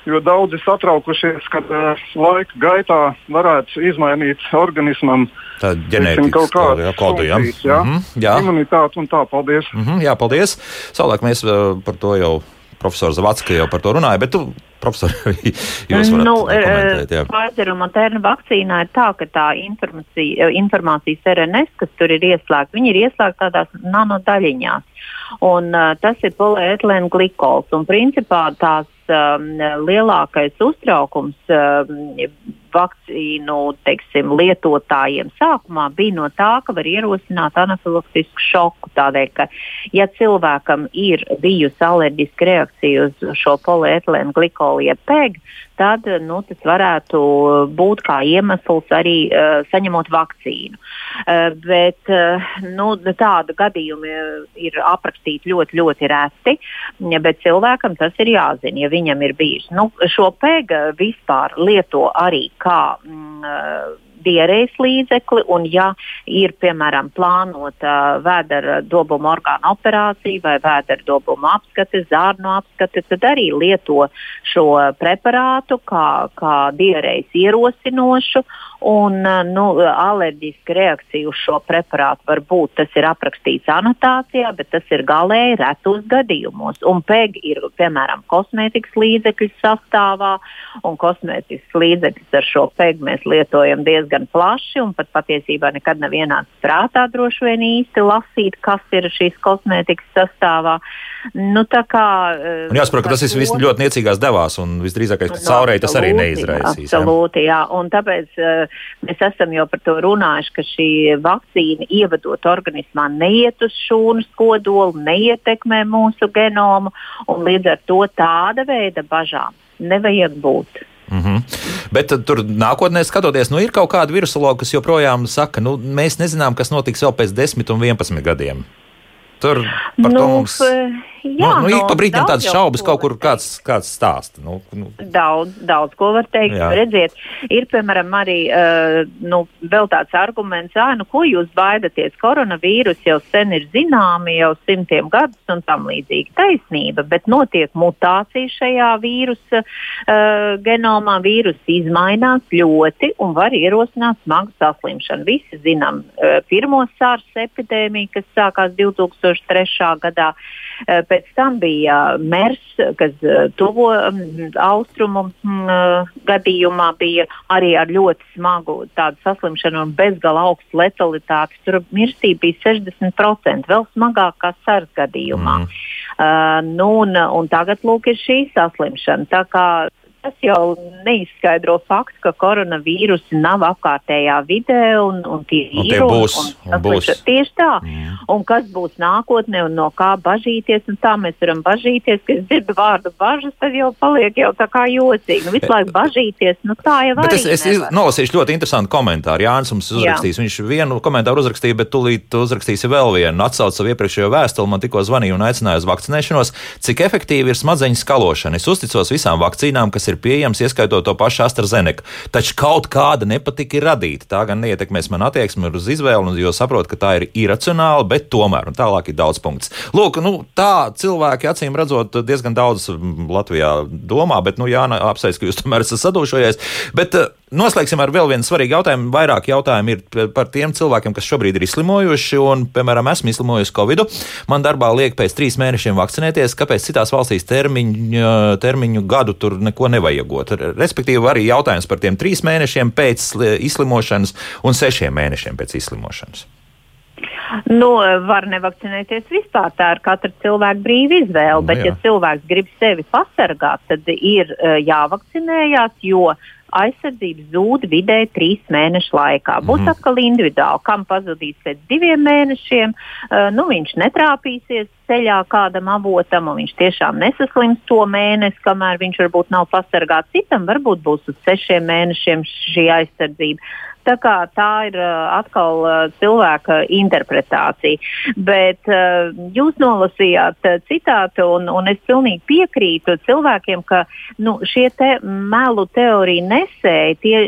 jo daudzi satraukušies, ka uh, laika gaitā varētu izmainīt organismam teiksim, kaut kādu kodu. Jā, jā? Mm -hmm, jā. imunitāti un tā. Paldies! Mm -hmm, jā, paldies! Savulaik mēs uh, par to jau profesors Zavacka jau par to runāja, bet tu Profesor, jūs varat nu, komentēt. Pfizer un Moderna vakcīnā ir tā, ka tā informācija, informācijas RNS, kas tur ir ieslēgta, viņi ir ieslēgta tādās nanodaļiņās. Un, uh, tas ir polietilēna glikols. Un, principā tās um, lielākais uztraukums um, vakcīnu teiksim, lietotājiem sākumā bija no tā, ka var ierosināt anafilaktisku šoku. Tādēļ, ka ja cilvēkam ir bijusi alerģiska reakcija uz šo polietilēnu glikolu jeb pēgu, tad nu, tas varētu būt kā iemesls arī uh, saņemot vakcīnu. Uh, bet uh, nu, tādu gadījumu ir aprakstīti ļoti, ļoti reti, bet cilvēkam tas ir jāzina, ja viņam ir bijis. Nu, šo pēgu vispār lieto arī kā. Mm, diarējas līdzekli, un ja ir, piemēram, plānota vēdera dobuma orgāna operācija vai vēdera dobuma apskate, zārnu apskate, tad arī lieto šo preparātu kā, kā diarējas ierosinošu Un, nu, alerģiska reakcija uz šo preparātu var būt. Tas ir aprakstīts anotācijā, bet tas ir galēji retos gadījumos. Un PEG ir piemēram kosmētikas līdzekļu sastāvā, un kosmētikas līdzekļus ar šo PEG mēs lietojam diezgan plaši. Pat patiesībā nekad nav ienācis prātā droši vien īsti lasīt, kas ir šīs kosmētikas sastāvā. Nu, kā, un jāsaprot, ka tas viss ļoti niecīgās devās, un visdrīzākais, ka caurēji tas arī neizraisīs. Absolūti, jā. Un tāpēc uh, Mēs esam jau par to runājuši, ka šī vakcīna ievadot organismā neiet uz šūnas kodolu, neietekmē mūsu genomu, un līdz ar to tāda veida bažām nevajag būt. Mm -hmm. Bet tur nākotnē skatoties, nu, ir kaut kāda virusologa, kas joprojām saka, nu, mēs nezinām, kas notiks vēl pēc 10 un 11 gadiem. Tur par nu, to mums. Jā, nu, nu, ik pa brīdim tādas šaubas kaut kur kāds, kāds stāsta. Nu, nu. Daudz, daudz ko var teikt. Jā. Redziet, ir piemēram arī uh, nu, vēl tāds arguments, ah, nu, ko jūs baidaties? Koronavīrus jau sen ir zināmi, jau simtiem gadus un tam līdzīgi taisnība, bet notiek mutācija šajā vīrusa uh, genomā. Vīrus izmainās ļoti un var ierosināt smagu saslimšanu. Visi zinām uh, pirmo sārs epidēmiju, kas sākās 2003. gadā. Uh, pēc tam bija MERS, kas eh, tuvo mm, austrumu mm, eh, gadījumā bija arī ar ļoti smagu tādu saslimšanu un bezgala augstu letalitāti. Tur mirstība bija 60%, vēl smagāk kā SARS gadījumā. Mm. Uh, nu, un, un tagad lūk ir šī saslimšana. Tas jau neizskaidro faktu, ka koronavīrusi nav apkārtējā vidē un, un tie Un ir. būs, un, un būs. Tieši tā. Mm. Un kas būs nākotnē un no kā bažīties, un tā mēs varam bažīties, ka es dzirdu vārdu bažas, tad jau paliek jau tā kā jocīgi. Nu, visu laiku bažīties, nu tā jau arī es, es nevar. nolasīšu ļoti interesantu komentāru. Jānis mums uzrakstīs. Viņš vienu komentāru uzrakstīja, bet tūlīt uzrakstīsi vēl vienu. Atsauc savu iepriekšējo vēstuli, man tikko zvanīja un aicināja uz vakcinēšanos. Cik efektīva ir smadzeņu skalošana? Es uzticos visām vakcīnām, kas ir pieejamas, ieskaitot to pašu AstraZeneca. Taču kaut kāda nepatika ir radīta. Tā gan neietekmēs man attieksmi uz izvēli, jo saprotu, ka tā ir iracionāla, bet tomēr, tālāk ir daudz punkts. Lūk, nu, tā cilvēki acīm redzot diezgan daudz mm, Latvijā domā, bet, nu, Jāna apsveic, ka jūs tomēr esat sadūšojies. Bet eh, noslēgsim ar vēl vienu svarīgu jautājumu. Vairāk jautājumu ir par tiem cilvēkiem, kas šobrīd ir izslimojuši, un, piemēram, esmu izslimojusi Covid. Man darbā liek pēc trīs mēnešiem vakcinēties, kāpēc citās valstīs termiņu, termiņu gadu tur neko nevajagot. Respektīvi, arī jautājums par tiem trīs mēnešiem pēc sli- izslimošanas un sešiem mēnešiem pēc izslimošanas. Nu, var nevakcinēties vispār. Tā ir katra cilvēka brīva izvēle. Nu, bet, jā. ja cilvēks grib sevi pasargāt, tad ir uh, jāvakcinējās, jo aizsardzība zūd vidēji trīs mēnešu laikā. Būs mm. atkal individuāli, kam pazudīs pēc diviem mēnešiem. Uh, nu, viņš netrāpīsies ceļā kādam avotam, un viņš tiešām nesaslims to mēnesi, kamēr viņš varbūt nav pasargāts. Citam varbūt būs uz sešiem mēnešiem šī aizsardzība. Tā, kā, tā ir uh, atkal uh, cilvēka interpretācija. Bet uh, jūs nolasījāt uh, citātu, un, un es pilnīgi piekrītu cilvēkiem, ka nu, šie te melu teoriju nesēji, tie,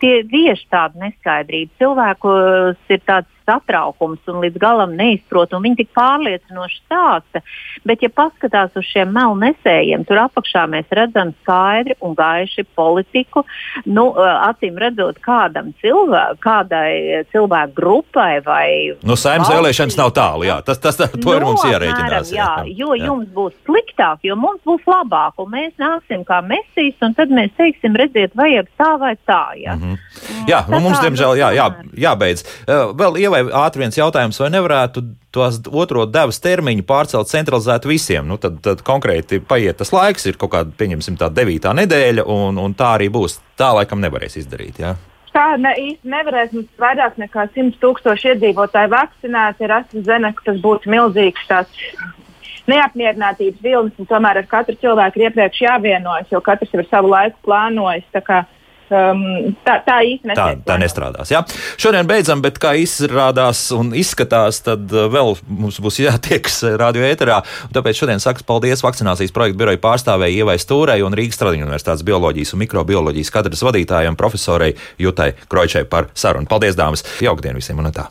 tie vieš tādu neskaidrību. Cilvēkus ir tāds satraukums un līdz galam neizprot, un viņi tik pārliecinoši stāsta. Bet, ja paskatās uz šiem melu nesējiem, tur apakšā mēs redzam skaidri un gaiši politiku. Nu, uh, acīm redzot, kādam cilvēkam, kādai cilvēku grupai vai. Nu, saimnes vēlēšanas nav tālu, jā. Tas, tas, tas to ir mums jārēķinās. apmēram, Jā, jo jā. jums būs sliktāk, jo mums būs labāk, un mēs nāksim kā mesijas, un tad mēs teiksim, redziet, vajag tā vai tā. Jā, mm -hmm. Jā, nu, mums, diemžēl, nu, jā, jā, jābeidz. Uh, Vēl ievai ātri viens jautājums, vai nevarētu tos otro devas termiņu pārcelt centralizēt visiem? Nu, tad, tad konkrēti paiet tas laiks, ir kaut kāda, pieņemsim, tā devītā nedēļa, un, un tā arī būs. Tā laikam nevarēs izdarīt. Jā. Tā ne, īsti nevarēs. Mums vairāk nekā 100 tūkstoši iedzīvotāji vakcinēti ar AstraZeneca. Tas būtu milzīgs tāds neapmierinātības vilnis, un tomēr ar katru cilvēku ir iepriekš jāvienojas, jo katrs ir savu laiku plānojis. Tā, um, tā, tā īsti Tā, netiek tā nestrādās. Jā. Šodien beidzam, bet kā izrādās un izskatās, tad uh, vēl mums būs jātiekas uh, radio ēterā. Tāpēc šodien saku paldies vakcinācijas projekta biroja pārstāvēji Ievai Stūrai un Rīgas Tradiņu universitātes bioloģijas un mikrobioloģijas kadras vadītājam profesorai Jutai Kroičai par sarunu. Paldies, dāmas! Jaukdien visiem un tā!